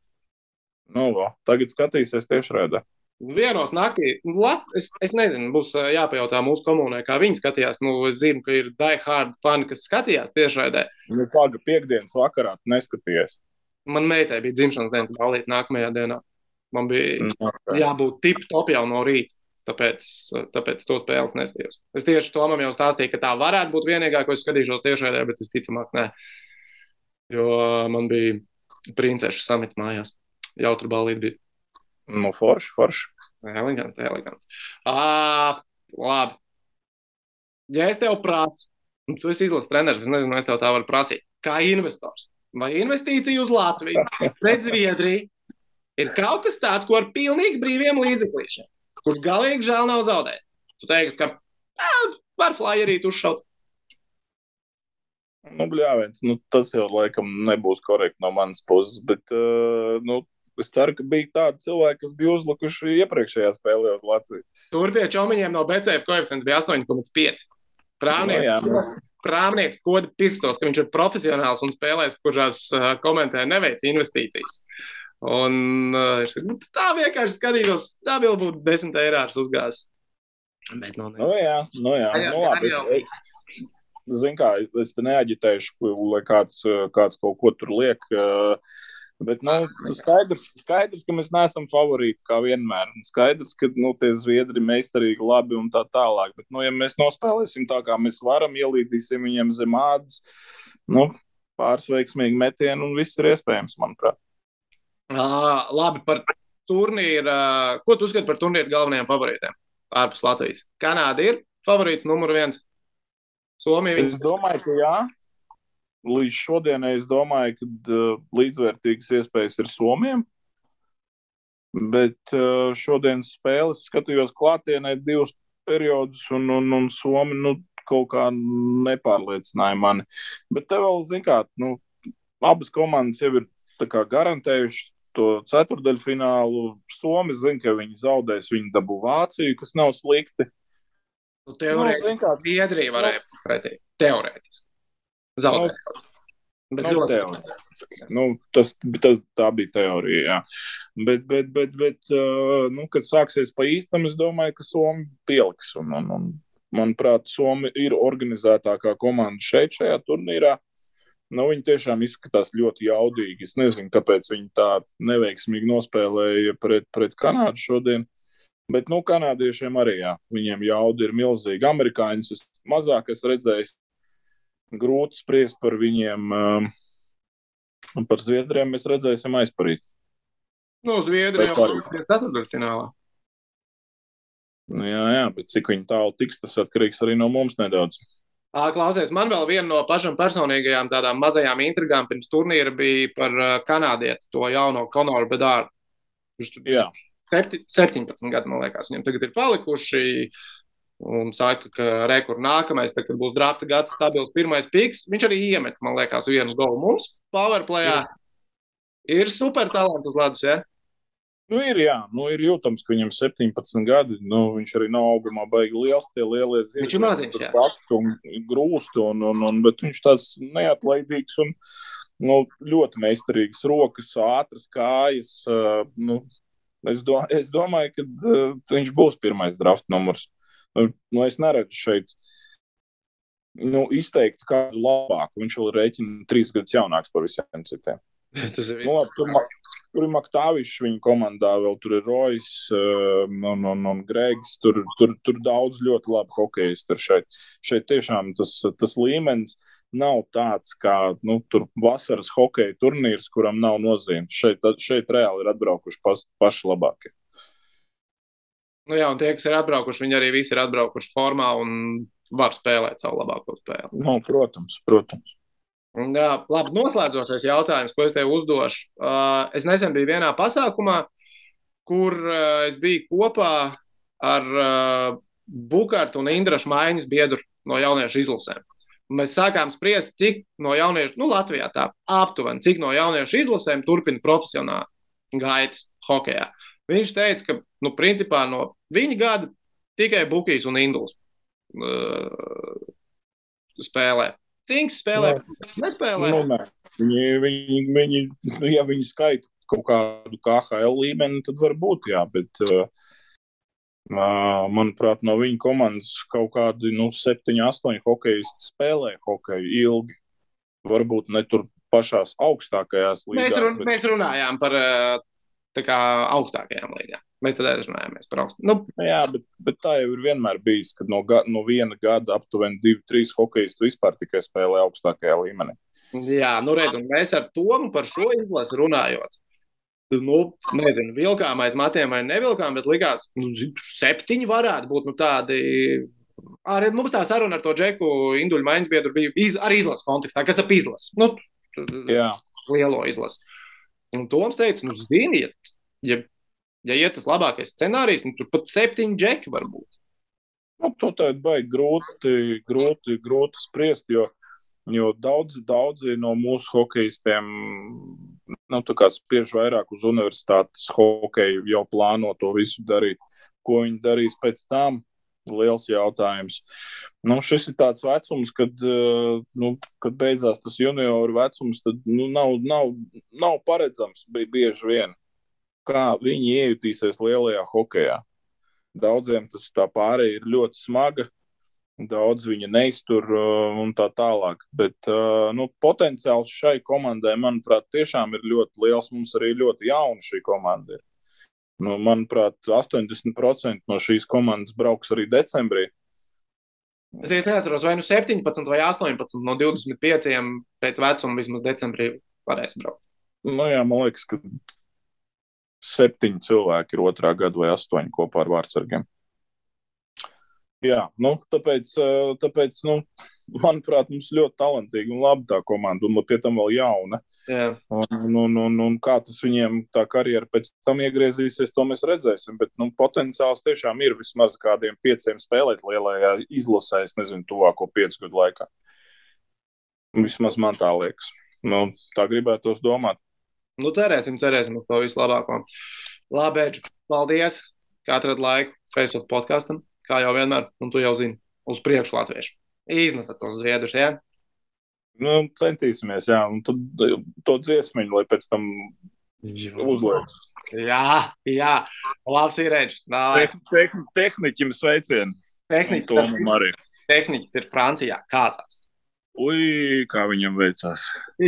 Nu, va, tagad skatīsies tiešraidē. Vienos naktī, lat, es, es nezinu, būs jāpajautā mūsu komunai, kā viņi skatījās. Nu, es zinu, ka ir diehard fani, kas skatījās tiešraidē. Nu, paga piekdienas vakarā neskatījies. Man meitai bija dzimšanas dienas balīt nākamajā dienā. Man bija okay. jābūt tip top jau no rīta. Tāpēc, tāpēc to spēles nestījos. Es tieši to man jau stāstīju, ka tā varētu būt vienīgā, ko es skatīšos tiešraidē, bet visticamāk, nē. Jo man bija princešu samits mājās. Jautru balīt bija. Nu, forši, forši. Eleganti, eleganti. À, labi. Ja es tev prasu, un tu esi izlases treneris, es nezinu, es tev tā varu prasīt, kā investors, vai investīcija uz Latviju, pret Zviedriju, ir kaut kas tāds, ko ar pilnīgi brīviem līdzeklīšiem, kurš galīgi žēl nav zaudēt. Tu teiksi, ka var flyerīt uzšaut. Nu, bļāviens, nu, tas jau laikam nebūs korekti no manas puses, bet, uh, nu, Es ceru, ka bija tādi cilvēki, kas bija uzlikuši iepriekšējā spēlē uz Latviju. Tur pie čomiņiem no BCF koeficients bija 8,5. Prāvnieks, jā, nu. prāvnieks koda pirstos, ka viņš ir profesionāls un spēlēs, kurās uh, komentē neveic investīcijas. Un uh, es, nu, tā vienkārši skatītos, tā vēl būtu 10 eiro uzgājis. Bet, nu, Nu, jā, nu, jā. Jā, Nu, labi, jā, es, zinu, kā, es te neaģitēšu, lai kāds, kāds kaut ko tur liek. uh, Bet nu, skaidrs, skaidrs, ka mēs neesam favorīti kā vienmēr. Un Skaidrs, ka nu, tie zviedri meistarīgi, labi un tā tālāk. Bet, nu, ja mēs nospēlēsim tā, kā mēs varam, ielīdīsim viņiem zem ādas, nu, pāris veiksmīgi metieni un viss ir iespējams, manuprāt. Labi, par turnīru. Ko tu uzskati par turnīru galvenajiem favorītiem ārpus Latvijas? Kanāda ir favorīts numur viens. Somija Es viņas domāju, ka jā. Līdz šodienai es domāju, ka līdzvērtīgas iespējas ir Somijam. Bet šodienas spēles skatījos klātienē divus periodus, un, un, un Somija nu, kaut kā nepārliecināja mani. Bet te vēl, zin kā, nu, abas komandas jau ir garantējušas to ceturdaļfinālu. Somi zina, ka viņi zaudēs, viņi dabū Vāciju, kas nav slikti. Nu, Nu, teorētiski zin kā, Zviedrija varēja būt pretī. Teorētiski. Zaudēt. Bet nu, ļoti. Nu, tas, tas, tā bija teorija. Jā. Bet, bet, bet, bet uh, nu, kad sāksies pa īstam, es domāju, ka Somija pieliks. Un, un, un, manuprāt, Somija ir organizētākā komanda šeit, šajā turnīrā. Nu, viņi tiešām izskatās ļoti jaudīgi. Es nezinu, kāpēc viņi tā neveiksmīgi nospēlēja pret, pret Kanādu šodien. Bet, nu, kanādiešiem arī, jā, viņiem jauda ir milzīga. Amerikāņus es mazāk esmu redzējis. Grūti spriest par viņiem. Um, par Zviedriem mēs redzēsim aizparīt. Nu, Zviedrija Bet jau ir ceturtdaļfinālā. Nu, jā, jā, bet cik viņi tālu tiks, tas atkarīgs arī no mums nedaudz. Klausies, man vēl viena no pašām personīgajām tādām mazajām intrigām pirms turnīra bija par kanādieti, to jauno Konoru Bedāru. Viņš tur Jā, septi- 17 gadi, man liekas, viņam tagad ir palikuši. Un saka, ka rekur nākamais, tad, kad būs drafta gads, stabils pirmais piks. Viņš arī iemet, man liekas, vienu golu mums, powerplayā. Ir super talants uz ledus, ja? Nu, ir, jā, nu, ir jūtams, ka viņam 17 gadi. Nu, viņš arī nav augumā baigi liels, tie lielie zirgi. Viņš ir maziņš, jā. Baktu un grūstu, un, un, un, bet viņš tāds neatlaidīgs un nu, ļoti meistarīgs rokas, ātras kājas. Nu, es, do, es domāju, ka uh, viņš būs pirmais draft numurs. Nu, nu, es neredzu šeit nu, izteikti kādu labāku. Viņš vēl ir rēķina trīs gadus jaunāks par visiem citiem. Tas ir Nu, labi, tur, ir Maktāvičs viņa komandā, vēl tur ir Rojas um, un, un, un Gregs. Tur, tur, tur daudz ļoti labi hokeisti ir šeit. Šeit tiešām tas, tas līmenis nav tāds kā nu, tur vasaras hokeja turnīrs, kuram nav nozīmes. Šeit, šeit reāli ir atbraukuši pas, paši labākie. Nu, jā, un tie, kas ir atbraukuši, viņi arī visi ir atbraukuši formā un var spēlēt savu labāko spēli. Nu, protams, protams. Un, jā, labi, noslēdzošais jautājums, ko es tev uzdošu. Uh, es nesen biju vienā pasākumā, kur uh, es biju kopā ar uh, Bukārtu un Indrašu maiņas biedru no jauniešu izlasēm. Un mēs sākām spriest, cik no jauniešu, nu, Latvijā tā aptuveni, cik no jauniešu izlasēm turpina profesionāli gaitas hokeja. Viņš teica, ka, nu, principā no viņa gada tikai Bukīs un Induls uh, spēlē. Cinks spēlē, nespēlē. Nu, nē. viņi, viņi, viņi, ja viņi skaita kaut kādu KHL līmeni, tad varbūt jā, bet uh, manuprāt, no viņa komandas kaut kādi nu, 7, 8 hokeisti spēlē hokeju ilgi. Varbūt ne tur pašās augstākajās Mēs, līnijās. run, mēs runājām par uh, tā kā augstākajām līnijām. Mēs tad runājāmies par augstu. Nu, Jā, bet, bet tā jau ir vienmēr bijis, kad no, ga, no viena gada aptuveni 2-3 hokeisti vispār tikai spēlē augstākajā līmenī. jā, nu redz, un mēs ar Tomu par šo izlasi runājot. Nu, nezinu, vilkām aiz matiem vai nevilkām, bet likās, nu, zin, septiņi varētu būt nu, tādi. Arī mums tā saruna ar to džeku, Induļu maiņas biedru bija iz, arī izlases kontekstā, kas ap izlasi. Nu, Jā, lielo izlasi. Un Toms teica, nu, zini, ja, ja, iet tas labākais scenārijs, nu, tur pat septiņi džeki var būt. Nu, to tā ir baigi grūti, grūti, grūti spriest, jo, jo daudzi, daudzi no mūsu hokeistiem nu, spiež vairāk uz universitātes hokeju, jau plāno to visu darīt. Ko viņi darīs pēc tam? Liels jautājums. Nu, šis ir tāds vecums, kad, uh, nu, kad beidzās tas junioru vecums, tad nu, nav, nav, nav paredzams bieži vien, kā viņi iejutīsies lielajā hokeja. Daudziem tas tā pārējai ir ļoti smaga, daudz viņa neiztur uh, un tā tālāk. Bet uh, nu, potenciāls šai komandai, manuprāt, tiešām ir ļoti liels. Mums arī ļoti jauna šī komanda ir. Nu, manuprāt, 80% no šīs komandas brauks arī decembrī. Es tikai neatceros, vai nu 17 vai 18 no 25 pēc vecuma vismaz decembrī varēs braukt. Nu, jā, man liekas, ka septiņi cilvēki ir otrā gada vai astoņi kopā ar vārdsargiem. Jā, nu, tāpēc, eh, tāpēc nu, manuprāt, mums ļoti talantīga un laba tā komanda, un pie tam vēl jauna. Jā. Un, un, un, un kā tas viņiem tā karjera pēc tam iegriezīsies, to mēs redzēsim. Bet nu, potenciāls tiešām ir vismaz kādiem pieciem spēlēt lielajā izlasē, es nezinu, tuvāko piecu gadu laikā. Vismaz man tā liekas. Nu, tā gribētos domāt. Nu, cerēsim, cerēsim uz to vislabāko. Labi, Edž, paldies, ka atradāt laiku Facebook podkāstam kā jau vienmēr, un tu jau zini, uz priekšu latviešu. Iznesat tos zviedrus, jā? Nu, centīsimies, jā, un tad to dziesmiņu, lai pēc tam uzliek. Jā, jā, labs ir reģis. Tehn, tehniķim sveicienu. Tehniķis arī. Tehniķis ir Francijā, kāzās. Ui, kā viņam veicās.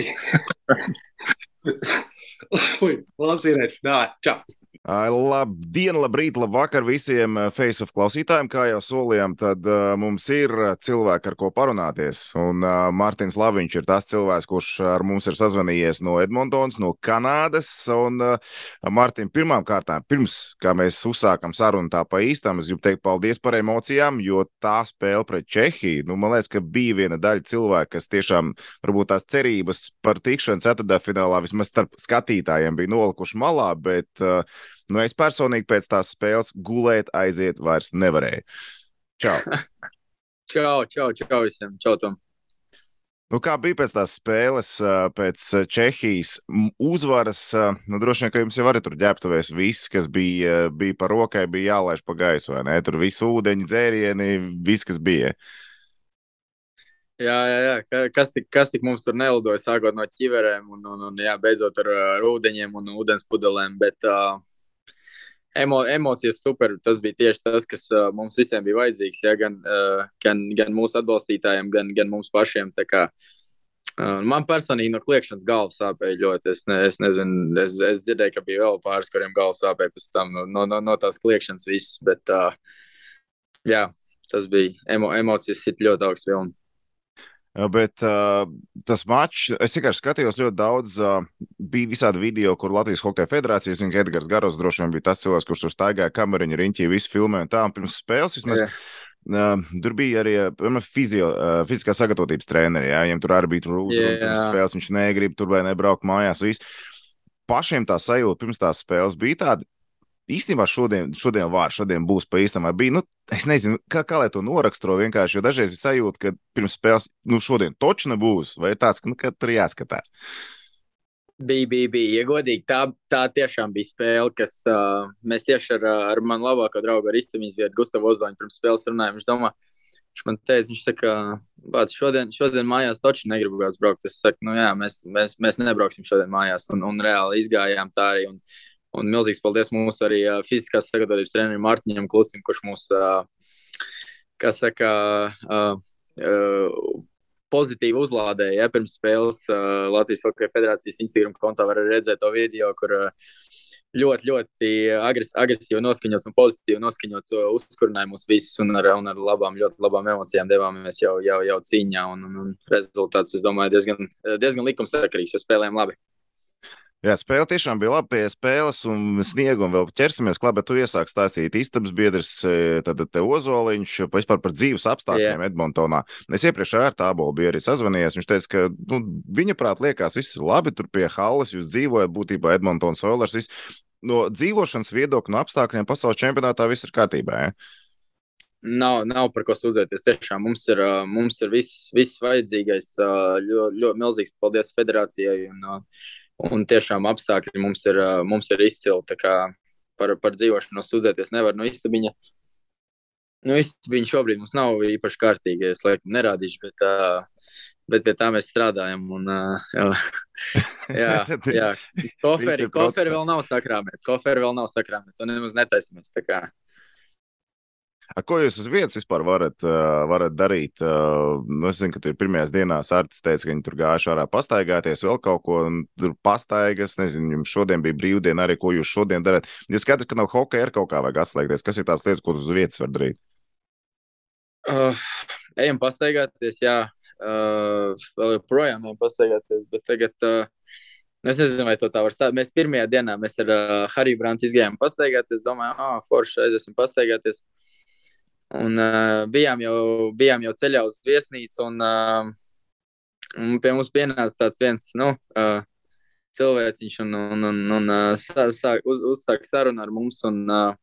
Ui, labs. Nā, čau. Labdien, labrīt, labvakar visiem Facebook klausītājiem. Kā jau solījām, tad uh, mums ir cilvēki, ar ko parunāties. Un uh, Mārtiņš Laviņš ir tas cilvēks, kurš ar mums ir sazvanījies no Edmontonas, no Kanādas. Un, uh, Mārtiņ, pirmām kārtām, pirms mēs uzsākam sarunu tā pa īstām, es gribu teikt paldies par emocijām, jo tā spēle pret Čehiju, nu, man liekas, ka bija viena daļa cilvēku, kas tiešām varbūt tās cerības par tikšanu ceturtdaļfinālā vismaz starp skatītājiem bija nolikuši malā, bet uh, Nu, es personīgi pēc tās spēles gulēt, aiziet vairs nevarēju. Čau! čau, čau, čau visiem! Čau, Tom! Nu, kā bija pēc tās spēles, pēc Čehijas uzvaras? Nu, droši vien, ka jums jau arī tur ģērbtuvēs viss, kas bija, bija par rokai, bija jālaiž pa gaisu, vai ne? Tur viss ūdeņi, dzērieni, viss, kas bija. Jā, jā, jā. Kas, tik, kas tik mums tur nelidoja, sākot no ķiverēm un, un, un jā, beidzot ar, ar ūdeņiem un ūdens pudelēm. Bet, uh, emo, emocijas super. Tas bija tieši tas, kas uh, mums visiem bija vajadzīgs. Ja? Gan, uh, gan, gan mūsu atbalstītājiem, gan, gan mums pašiem. Kā, uh, man personīgi no kliēšanas galvas sāpēja ļoti. Es, ne, es nezinu, es, es dzirdēju, ka bija vēl pāris, kuriem galvas sāpēja pēc tam no, no, no tās kliēšanas viss. Bet, uh, jā, tas bija emo, emocijas, ir ļoti augsts vilnis. Bet uh, tas mačs, es vienkārši skatījos ļoti daudz, uh, bija visādi video, kur Latvijas Hokeja federācijas, zinu, ka Edgars Garos droši vien bija tas cilvēks, kurš tur staigāja kameriņu riņķī, visu filmēja un tā, un pirms spēles vismaz. Yeah. Uh, tur bija arī uh, fizio, uh, fiziskā sagatavotības treneri. Ja? Viņam tur arī bija uzrunāts yeah. spēles, viņš negrib tur vai nebraukt mājās. Viss. Pašiem tā sajūta pirms tās spēles bija tāda, īstenībā šodien, šodien var, šodien būs pa īstam. Bija, nu, es nezinu, kā, kā lai to noraksturo vienkārši, jo dažreiz ir sajūta, ka pirms spēles, nu, šodien toču nebūs, vai tāds, ka, nu, ka tur jāskatās. Bija, bija, bija. Ja godīgi, tā, tā tiešām bija spēle, kas uh, mēs tieši ar, ar manu labāko draugu, ar Istamīs vietu, Gustavu Ozoņu, pirms spēles runājām. Viņš domā, viņš man teica, viņš saka, bāc, šodien, šodien mājās toču negribu gāzt braukt. Es saku, nu jā, mēs, mēs, mēs nebrauksim šodien mājās, un, un reāli izgājām tā arī. Un, Un milzīgs paldies mūsu arī uh, fiziskās sagatavotības trenerim Mārtiņam Klusim, kurš mūs, uh, kā saka, uh, uh, pozitīvi uzlādēja. Ja, pirms spēles uh, Latvijas Hokeja federācijas Instagram kontā var redzēt to video, kur uh, ļoti, ļoti agres, agresīvi noskaņots un pozitīvi noskaņots uzkurināja mūs visus un ar, un ar labām, ļoti labām emocijām devāmies jau, jau, jau cīņā. Un, un, un rezultāts, es domāju, diezgan, diezgan likumsakarīgs, jo spēlējām labi. Jā, spēle tiešām bija laba pie spēles un sniega, un vēl ķersimies klāt, bet tu iesāki stāstīt istabas biedrs, e, tad te Ozoliņš, vispār par dzīves apstākļiem yeah. Edmontonā. Es iepriekš ar tābolu biju arī sazvanījies, viņš teica, ka nu, viņa prāt liekas, viss ir labi, tur pie halles jūs dzīvojat, būtībā Edmontonas Oilers, viss no dzīvošanas viedokļa, no apstākļiem pasaules čempionātā viss ir kārtībā. Ja? Nav, nav par ko sūdzēties. Tiešām mums ir, mums ir viss, viss vajadzīgais. Ļoti, ļoti milzīgs paldies federācijai. Un, Un tiešām apstākļi mums ir, mums ir izcili. Par, par dzīvošanu sūdzēties nevar no istabiņa. Nu, viņi šobrīd mums nav īpaši kārtīgi. Es laikam nerādīšu, bet, uh, bet pie tā mēs strādājam. Un, uh, jā, jā, jā. Koferi, koferi vēl nav sakrāmēti. Koferi vēl nav sakrāmēti. Un nemaz netaisamies. A, ko jūs uz vietas vispār varat, varat darīt? Nu, es zinu, ka tur pirmajās dienās Artis teica, ka viņi tur gājuši ārā pastaigāties, vēl kaut ko tur pastaigas. Nezinu, jums šodien bija brīvdiena arī, ko jūs šodien darat. Jūs skatāt, ka nav hokeja ar kaut kā vajag atslēgties. Kas ir tās lietas, ko uz vietas var darīt? Uh, ejam pastaigāties, jā. Uh, vēl joprojām ejam pastaigāties, bet tagad. Uh, Es nezinu, vai to tā var stāstīt. Mēs pirmajā dienā mēs ar uh, Hariju Brantu izgājām pastaigāties. Domājām, ah, oh, forši, aiziesim pastaigāties. Un uh, bijām, jau, bijām jau ceļā uz viesnīcu, un, uh, un pie mums pienāca tāds viens nu, uh, cilvēciņš, un, un, un, un uh, sāk, uz, uzsāka sarunu ar mums. Un, uh,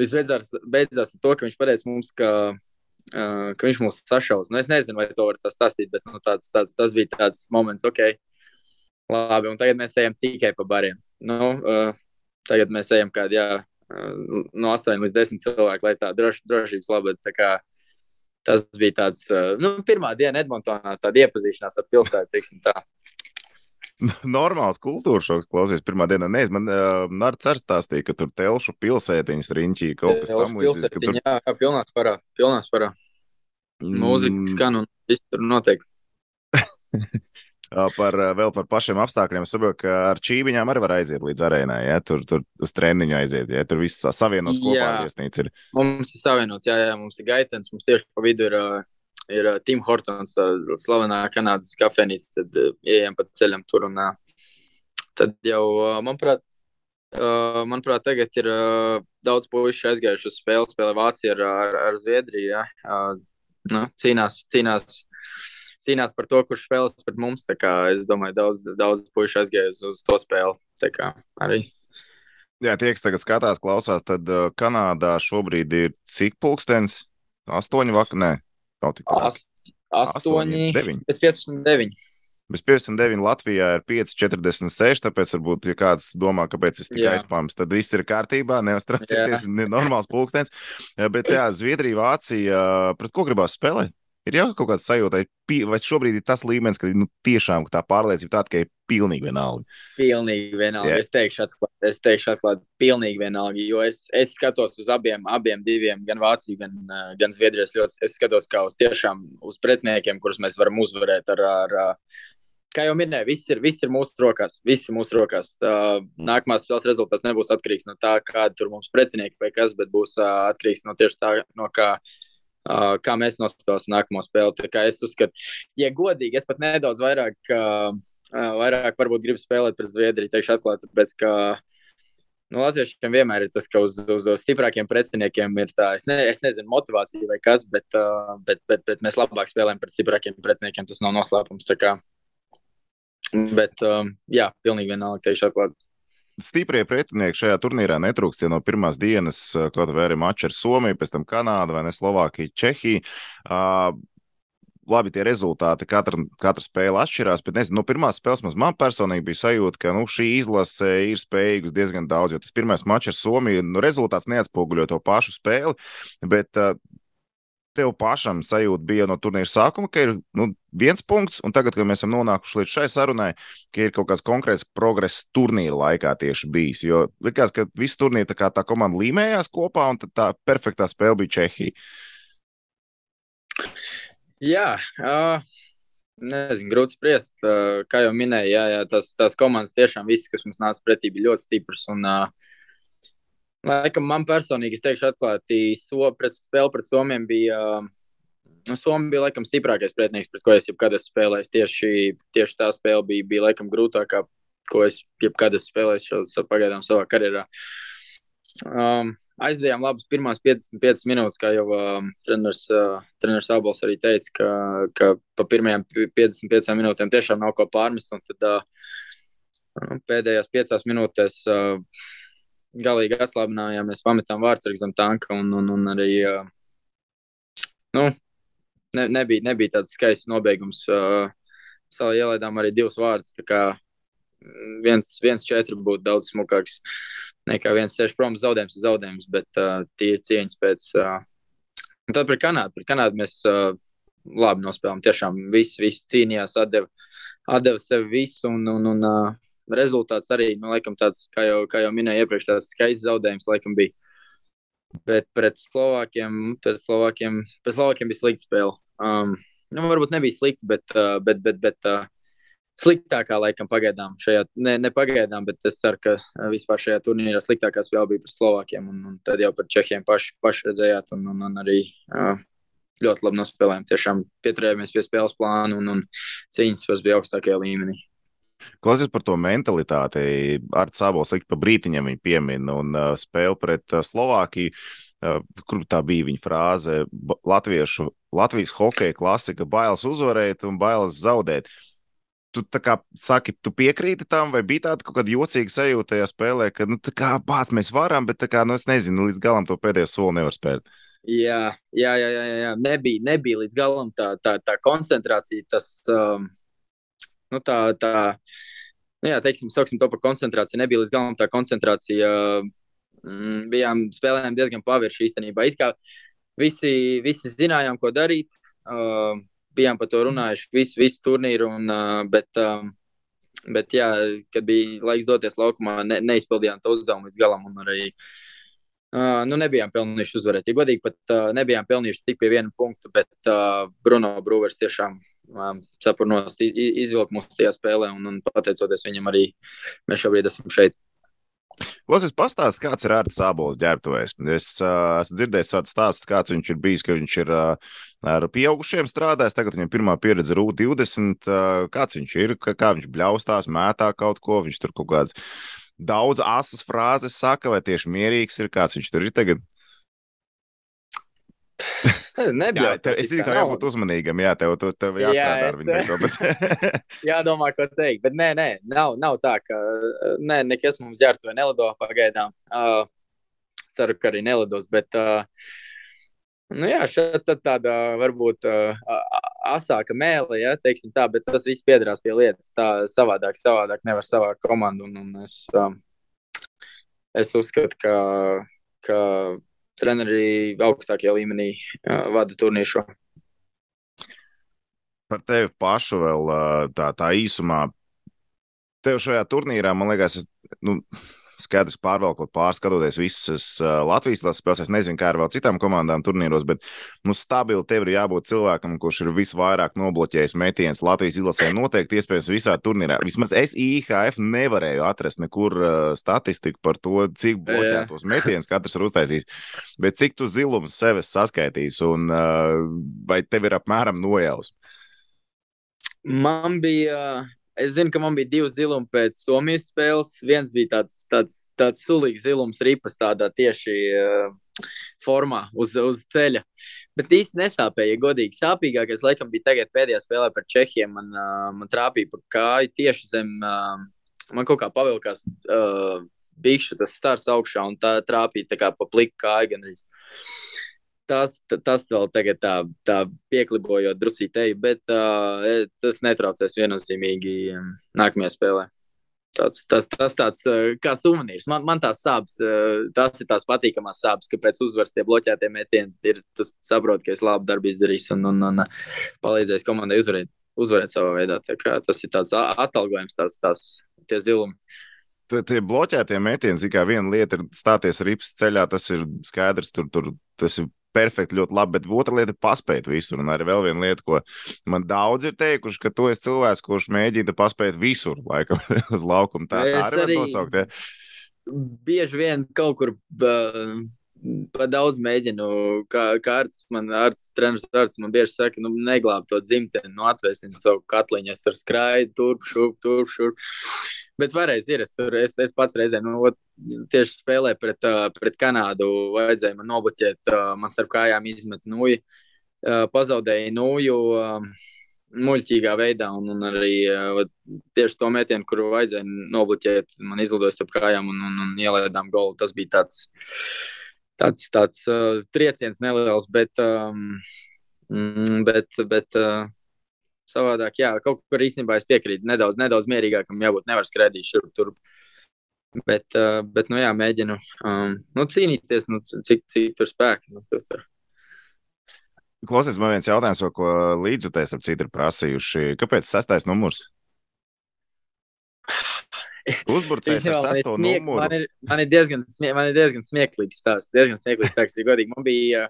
viss beidzās, beidzās ar to, ka viņš pateica mums, ka, uh, ka viņš mūs sašaus. Nu, es nezinu, vai to var tā stāstīt, bet nu, tāds, tāds, tas bija tāds moments, ok. Labi, un tagad mēs ejam tikai pa bariem. Nu, uh, tagad mēs ejam kādā, no 8 līdz 10 cilvēku, lai tā droš, drošības labad. Tā kā, tas bija tāds, nu, pirmā diena Edmontonā, tāda iepazīšanās ar pilsētu, teiksim tā. Normāls kultūras šoks klausies pirmā dienā. Nē, man uh, Nārts arī stāstīja, ka tur telšu pilsētiņas riņķī kaut kas tam līdzīgs. Tur... Jā, pilnās parā, pilnās parā. Mūzika mm. skan un viss tur notiek. par, vēl par pašiem apstākļiem. Es saprotu, ka ar čībiņām arī var aiziet līdz arēnai. Ja? Tur, tur uz treniņu aiziet. Ja? Tur viss savienots kopā ar viesnīcu. Ir. Mums ir savienots, jā, jā, mums ir gaitens. Mums tieši pa vidu ir, ir Tim Hortons, tā slavenā Kanādas kafejnīca. Tad ejam pa ceļam tur. Un, tad jau, manuprāt, manuprāt, tagad ir daudz puišu aizgājuši uz spēli. Spēlē Vācija ar, ar, ar Zviedriju. Ja? Nu, cīnās, cīnās cīnās par to, kurš spēlēs pret mums. Es domāju, daudz, daudz puikas aizgāja uz, uz to spēli. Arī. Jā, tie, kas tagad skatās, klausās, tad uh, Kanādā šobrīd ir cik pulkstenis? Astoņi vakar, nē. Astoņi. Bez 15, 9. Bez 59 Latvijā ir 5,46. Tāpēc, varbūt, ja kāds domā, kāpēc es tikai aizpāms, tad viss ir kārtībā. Neuztraucieties, ir normāls pulkstenis. Bet, jā, Zviedrija, Vācija, pret ko gribās spēlēt? Ir jau kaut kāda sajūta, vai šobrīd ir tas līmenis, ka nu, tiešām tā pārliecība tāda, ka ir pilnīgi vienalga. Pilnīgi vienalga. Yeah. Es teikšu, atklāt, es teikšu atklāt, pilnīgi vienalga. Jo es, es skatos uz abiem, abiem diviem, gan Vāciju, gan, eh, gan Zviedrijas ļoti. Es skatos kā uz tiešām uz pretiniekiem, kurus mēs varam uzvarēt ar. ar Kā jau minēju, viss ir, viss ir mūsu rokās. Viss ir mūsu rokās. Uh, nākamās spēles rezultāts nebūs atkarīgs no tā, kāda tur mums pretinieki vai kas, bet būs uh, atkarīgs no tieši tā, no kā uh, kā mēs nospēlēsim nākamo spēli. Tā kā es uzskatu, ja godīgi, es pat nedaudz vairāk, uh, vairāk varbūt gribu spēlēt pret Zviedriju, teikšu atklāti, tāpēc, ka nu, Latviešiem vienmēr ir tas, ka uz, uz, uz stiprākiem pretiniekiem ir tā, es, ne, es nezinu, motivācija vai kas, bet, uh, bet, bet, bet mēs labāk spēlējam pret stiprākiem pretiniekiem, tas nav noslēpums. Bet, um, jā, pilnīgi vienalga, teikšu atklāti stiprie pretinieki šajā turnīrā netrūkst. Ja no pirmās dienas, eh, kaut vai arī mačs ar Somiju, pēc tam Kanādu vai ne Slovākiju, Čehiju. Uh, labi, tie rezultāti, katra, katra spēle atšķirās, bet nezinu, no pirmās spēles man personīgi bija sajūta, ka nu, šī izlase ir spējīga diezgan daudz. Jo tas pirmais mačs ar Somiju, nu, rezultāts neatspoguļo to pašu spēli, bet uh, tev pašam sajūta bija no turnīra sākuma, ka ir nu, viens punkts, un tagad, kad mēs esam nonākuši līdz šai sarunai, ka ir kaut kāds konkrēts progress turnīra laikā tieši bijis. Jo likās, ka visu turnīru tā, tā komanda līmējās kopā, un tā perfektā spēle bija Čehija. Jā, uh, nezinu, grūti spriest. Uh, kā jau minēju, jā, jā, tas, tās komandas tiešām visas, kas mums nāca pretī, bija ļoti stipras. Un, uh, Laikam man personīgi, es teikšu, atklāti, so, pret spēli pret Somiem bija. Nu, Somija bija laikam stiprākais pretinieks, pret ko es jebkad esmu spēlējis. Tieši, tieši tā spēle bija, bija laikam grūtākā, ko es jebkad esmu spēlējis šo, pagaidām savā karjerā. Um, aizdevām labas pirmās 55 minūtes, kā jau um, treneris, uh, treneris Abols arī teica, ka, ka pa pirmajām 55 minūtēm tiešām nav ko pārmest. Tad uh, pēdējās 5 minūtēs uh, galīgi atslābinājāmies, pametām vārdsargu zem tanka un, un, un arī nu, ne, nebija, nebija tāds skaists nobeigums. Salā ielaidām arī divus vārdus. Viens, viens četri būtu daudz smukāks nekā viens seši. Protams, zaudējums ir zaudējums, bet tīri cieņas pēc, Un tad pret Kanādu. Pret Kanādu mēs labi nospēlējām. Tiešām visi, visi cīnījās, atdeva, atdeva sev visu. Un, un, un rezultāts arī, nu, laikam, tāds, kā jau, kā jau minēju iepriekš, tāds skaists zaudējums, laikam, bija. Bet pret Slovākiem, pret Slovākiem, pret Slovākiem bija slikta spēle. Um, nu, varbūt nebija slikta, bet, uh, bet, bet, bet uh, sliktākā, laikam, pagaidām. Šajā, ne, ne pagaidām, bet es ceru, ka vispār šajā turnīrā sliktākā spēle bija pret Slovākiem. Un, un tad jau par Čehiem paši, paši redzējāt, un, un, un arī uh, ļoti labi nospēlējām. Tiešām pieturējāmies pie spēles plāna, un, un cīņas bija augstākajā līmenī. Klausies par to mentalitāti. Ar Sābols ik pa brītiņam viņa piemin un uh, spēle pret uh, Slovākiju. Uh, kur tā bija viņa frāze? Latviešu, Latvijas hokeja klasika - bailes uzvarēt un bailes zaudēt. Tu tā kā saki, tu piekrīti tam, vai bija tāda kaut kāda jocīga sajūta tajā spēlē, ka, nu, tā kā bāc, mēs varam, bet, tā kā, nu, es nezinu, līdz galam to pēdējo soli nevar spērt. Jā, jā, jā, jā, jā. Nebija, nebija līdz galam tā, tā, tā koncentrācija, tas, um, nu, tā, tā, nu, jā, teiksim, sauksim to par koncentrāciju. Nebija līdz galam tā koncentrācija. Mm, bijām spēlējām diezgan pavirši īstenībā. It kā visi, visi zinājām, ko darīt. Uh, bijām par to runājuši visu, visu turnīru, un, uh, bet, uh, bet, jā, kad bija laiks doties laukumā, ne, neizpildījām to uzdevumu līdz galam. Arī, uh, nu, nebijām pelnījuši uzvarēt. Ja godīgi, pat uh, nebijām pelnījuši tik pie viena punkta, bet uh, Bruno Brūvers tiešām cepurnos izvilkt mūsu tajā spēlē, un, un pateicoties viņam arī mēs šobrīd esam šeit. Klausies, pastāst, kāds ir Arts Abols ģērbtuvēs. Es uh, esmu dzirdējis tādu stāstu, kāds viņš ir bijis, ka viņš ir uh, ar pieaugušiem strādājis, tagad viņam pirmā pieredze ir U20. Uh, kāds viņš ir, kā, kā viņš bļaustās, mētā kaut ko, viņš tur kaut kādas daudz asas frāzes saka, vai tieši mierīgs ir, kāds viņš tur ir tagad? Nebija. Es tikai jābūt uzmanīgam, jā, tev, tev jāstrādā jā, es... ar viņu. Bet... Jādomā, ko teikt, bet nē, nē, nav, nav tā, ka nē, nekas mums ģērbts vai nelido pagaidām. Uh, ceru, ka arī nelidos, bet, uh, nu jā, šeit tāda varbūt uh, asāka mēle, ja, teiksim tā, bet tas viss piedarās pie lietas tā savādāk, savādāk nevar savākt komandu, un, un es, um, es uzskatu, ka, ka treneri augstākajā līmenī uh, vada turnīru šo. Par tevi pašu vēl tā, tā īsumā. Tev šajā turnīrā, man liekas, es, nu, skaidrs, ka pārvalkot pārskatoties visas Latvijas spēles. Es nezinu, kā ar vēl citām komandām turnīros, bet nu, stabili tev ir jābūt cilvēkam, kurš ir visvairāk nobloķējis metienus Latvijas izlasē. Noteikti, iespējams, visā turnīrā. Vismaz es IHF nevarēju atrast nekur uh, statistiku par to, cik bloķētos metienus katrs ir uztaisījis. Bet cik tu zilumus sev saskaitīs un uh, vai tev ir apmēram nojausma? Man bija Es zinu, ka man bija divi zilumi pēc Somijas spēles. Viens bija tāds, tāds, tāds sulīgs zilums, ripas tādā tieši uh, formā uz, uz ceļa. Bet īsti nesāpēja, ja godīgi. Sāpīgākais, laikam, bija tagad pēdējā spēlē par Čehiem. Man, uh, man trāpīja pa kāju tieši zem, uh, man kaut kā pavilkās uh, bikšu tas stars augšā un tā trāpīja tā kā pa pliku kāju gan arī tas, tas vēl tagad tā, tā pieklibojot drusītēji, bet uh, tas netraucēs viennozīmīgi nākamajā spēlē. Tas, tas, tas tāds kā sumanīrs. Man, man tās sāpes, tas ir tās patīkamās sāpes, ka pēc uzvaras tie bloķētie metieni ir. Tu saproti, ka es labu darbu izdarīšu un, un, un palīdzēšu komandai uzvarēt, uzvarēt savā veidā. Tas ir tāds atalgojums, tās, tās tie zilumi. Tie bloķētie metieni, kā viena lieta ir stāties rips ceļā, tas ir skaidrs, tur, tur tas ir perfekti, ļoti labi. Bet otra lieta ir paspēt visur. Un arī vēl viena lieta, ko man daudz ir teikuši, ka tu esi cilvēks, kurš mēģina paspēt visur, laikam, uz laukuma. Tā, tā arī var nosaukt. Ja? Bieži vien kaut kur. Uh... Pa daudz mēģinu, kā, kā ārsts, man ārsts, treneris ārsts man bieži saka, nu, neglāb to dzimteni, nu, atvēsini savu katliņu, es tur skraidu, turp, šurp, turp, šurp. Bet varēs ir, es, tur, es, es pats reizē, nu, tieši spēlē pret, pret Kanādu, vajadzēja man nobloķēt, man starp kājām izmet nūju, pazaudēja nūju muļķīgā veidā, un, un arī tieši to metienu, kuru vajadzēja nobloķēt, man izlidoja starp kājām un, un, un ielaidām golu. Tas bija tāds, tāds, tāds uh, trieciens neliels, bet, um, bet, bet uh, savādāk, jā, kaut kur īstenībā es piekrītu. Nedaudz, nedaudz mierīgākam jābūt, nevar skraidīt šurp tur. Bet, uh, bet, nu jā, mēģinu um, nu, cīnīties, nu, cik, cik tur spēki. Nu, tur. Klausies, man viens jautājums, ko līdzjutējs ap citu ir prasījuši. Kāpēc sastais numurs? Uzbrucējs ar sesto smiek, numuru. man, ir, man, ir diezgan, smie, man ir diezgan smieklīgs tās. Diezgan smieklīgs tās, ja godīgi. Man bija,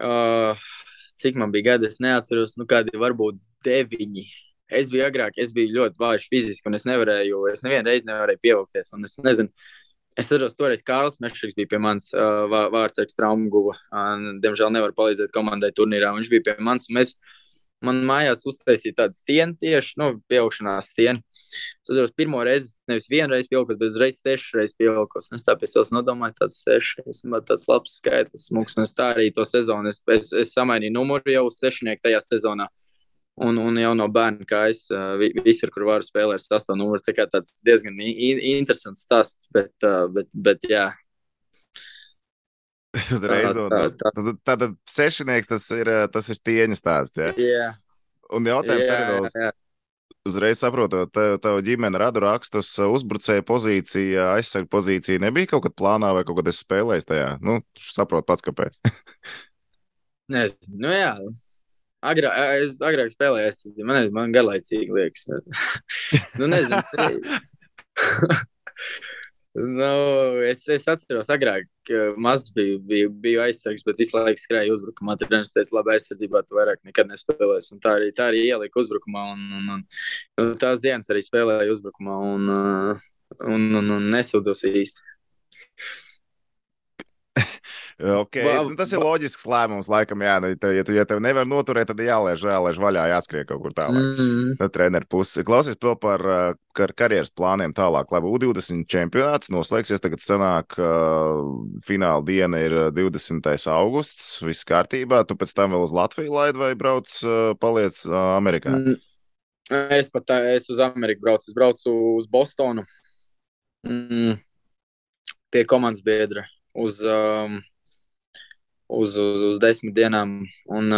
uh, cik man bija gadi, es neatceros, nu kādi varbūt deviņi. Es biju agrāk, es biju ļoti vājš fiziski, un es nevarēju, es nevienu reizi nevarēju pievilkties. Un es nezinu, es atceros, toreiz Kārls Mešriks bija pie manis, uh, vārdsargs traumu guva. Diemžēl nevar palīdzēt komandai turnīrā. Viņš bija pie manis, mēs, man mājās uztaisīja tādu stienu tieši, nu, pieaugšanās stienu. Es atceros, pirmo reizi, nevis vienu reizi pievilkos, bet uzreiz pievilkos. Un Es tā pie sevis nodomāju, tāds es domāju, tāds labs skaitlis, smūgs, un es tā arī to sezonu, es, es, es samainīju numuru jau uz sešinieku tajā sezonā. Un, un jau no bērna kājas, vi- visur, kur varu spēlēt ar sastāvu numuru, tā kā tāds diezgan interesants stāsts, bet, bet, bet jā, Uzreiz Tā, tā, tā. Tad, tad sešnieks tas ir, eh, tas ir tieņa stāsts. Ja? jā, Un jautājums jā, arī vēl uz, jā. uzreiz saprotot, tev, tev ģimene rada rakstus, uzbrucēja pozīcija, aizsarga pozīcija. Nebija kaut kad plānā vai kaut kad es spēlēju tajā. Nu, saprot pats, kāpēc. Nezinu, nu jā. Agrāk, es agrāk spēlēju, es, man, man garlaicīgi liekas. nu, nezinu. Nu, es, es atceros, agrāk maz biju, biju, biju aizsargs, bet visu laiku skrēju uzbrukumā. Tur viens teica, labi, aizsardzībā tu vairāk nekad nespēlēsi. Un tā arī, tā arī ielika uzbrukumā. Un, un, un, un tās dienas arī spēlēju uzbrukumā un, un, un, un nesūdos īsti. Okay. Va- Nu, tas ir loģisks lēmums, laikam, jā. Nu, ja, tu, ja tev nevar noturēt, tad jālaiž, jālaiž vaļā, jāskrien kaut kur tālāk. Mm. No treneru puses. Klausies vēl par uh, kar karjeras plāniem tālāk. Labi, U20 čempionāts noslēgsies. Tagad sanāk, uh, fināla diena ir uh, 20. augusts. Viss kārtībā. Tu pēc tam vēl uz Latviju laidi vai brauc, uh, paliec uh, Amerikā? Mm. Es pat tā, es uz Ameriku braucu. Es braucu uz Bostonu mm. pie komandas biedra uz, um, uz, uz, uz desmit dienām. Un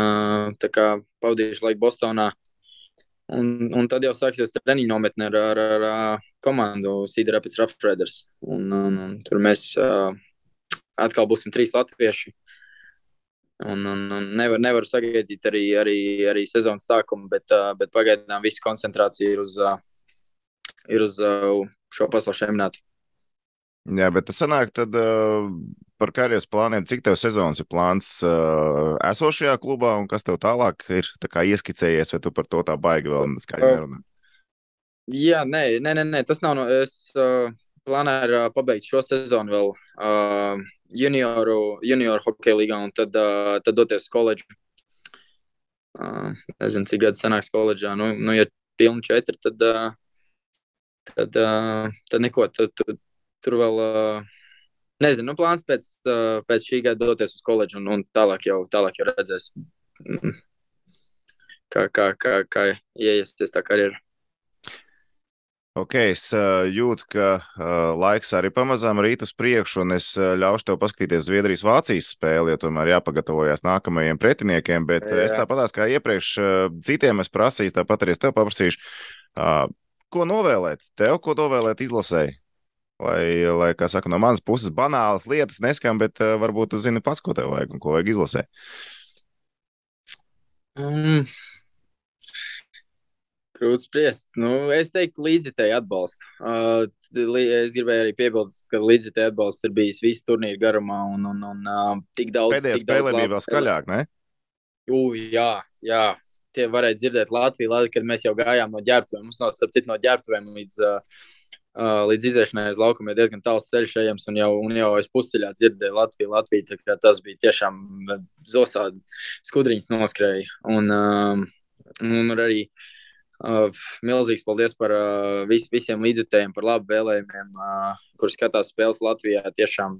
tā kā pavadīšu laiku Bostonā. Un, un tad jau sāksies treniņu nometne ar, ar, ar, ar komandu Cedar Rapids Riders. Un, un, un tur mēs uh, atkal būsim trīs latvieši. Un, un, un nevar, nevaru sagaidīt arī, arī, arī sezonas sākumu, bet, uh, bet pagaidām viss koncentrācija ir uz, uh, ir uz uh, šo pasaules čempionātu. Jā, bet tas sanāk, tad uh, par karjeras plāniem, cik tev sezonas ir plāns uh, esošajā klubā un kas tev tālāk ir tā ieskicējies, vai tu par to tā baigi vēl skaļi Uh, nerunā? Jā, nē, nē, nē, nē tas nav. No, es uh, plānoju uh, pabeigt šo sezonu vēl uh, junioru, junioru hokeja līgā un tad, uh, tad doties uz koledžu. Uh, nezinu, cik gadi sanāks koledžā. Nu, nu ja pilni četri, tad, uh, tad, uh, tad neko. Tad, tad, tur vēl. Uh, Nezinu, nu, plāns pēc, uh, pēc šī gada doties uz koledžu un, un tālāk jau, tālāk jau redzēs, mm, kā, kā, kā, kā ieiesies tā karjerā. Ok, es uh, jūtu, ka uh, laiks arī pamazām rīt uz priekšu, un es ļaušu tev paskatīties Zviedrijas-Vācijas spēli, jo tomēr jāpagatavojas nākamajiem pretiniekiem. Bet uh, es Jā. tāpatās kā iepriekš citiem es prasīju, tāpat arī es tev paprasīšu, ko novēlēt tev, ko novēlēt izlasēji. Lai, lai, kā saka, no manas puses banālas lietas neskan, bet uh, varbūt tu zini pats, ko tev vajag un ko vajag izlasēt. Mm. Grūti spriest. Nu, es teiktu, līdzjutēji atbalstu. Uh, es gribēju arī piebilst, ka līdzjutēji atbalsts ir bijis visu turnīru garumā. Un, un, un uh, tik daudz. Pēdējā spēlē bija vēl skaļāk, ne? U, jā, jā. Tie varēja dzirdēt Latviju, kad mēs jau gājām no ģērbtuvēm. Mums no, starp citu, no ģērbtuvēm līdz, uh, līdz iziešanai uz laukumu ir diezgan tāls ceļš ejams, un jau, un jau es pusceļā dzirdēju Latviju, Latviju. Tas bija tiešām zosādi skudriņas noskrēja. Un, un arī milzīgs paldies par vis, visiem līdzekļiem, par labu vēlējumiem, kurš skatās spēles Latvijā. Tiešām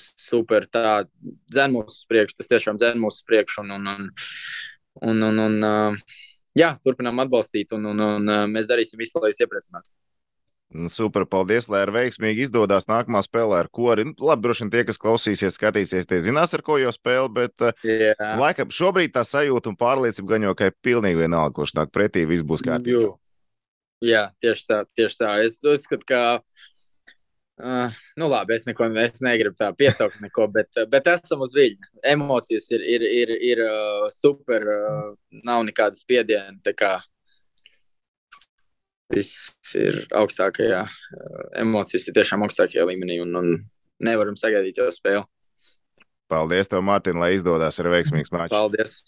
super, tā dzen mūsu priekšu, tas tiešām dzen mūsu priekšu. Un, un, un, un, un, jā, turpinām atbalstīt, un, un, un mēs darīsim visu, lai jūs iepriecinātu. Nu, Super, paldies, lai ar veiksmīgi izdodas nākamā spēlē ar kori. Nu, labi, droši vien tie, kas klausīsies, skatīsies, tie zinās, ar ko jau spēle, bet Jā, laikam šobrīd tā sajūta un pārliecība gan jau, ka ir pilnīgi vienalga, kurš nāk pretī, viss būs kārtībā. Jā, tieši tā, tieši tā. Es uzskatu, ka Uh, nu, labi, es neko es negribu tā piesaukt, neko, bet, bet esam uz viļņa. Emocijas ir, ir, ir, ir uh, super, uh, nav nekāda spiediena. Viss ir augstākajā, uh, emocijas ir tiešām augstākajā līmenī un, un nevaram sagaidīt jau spēli. Paldies, tev, Mārtiņ, lai izdodas ar veiksmīgu maču. Paldies!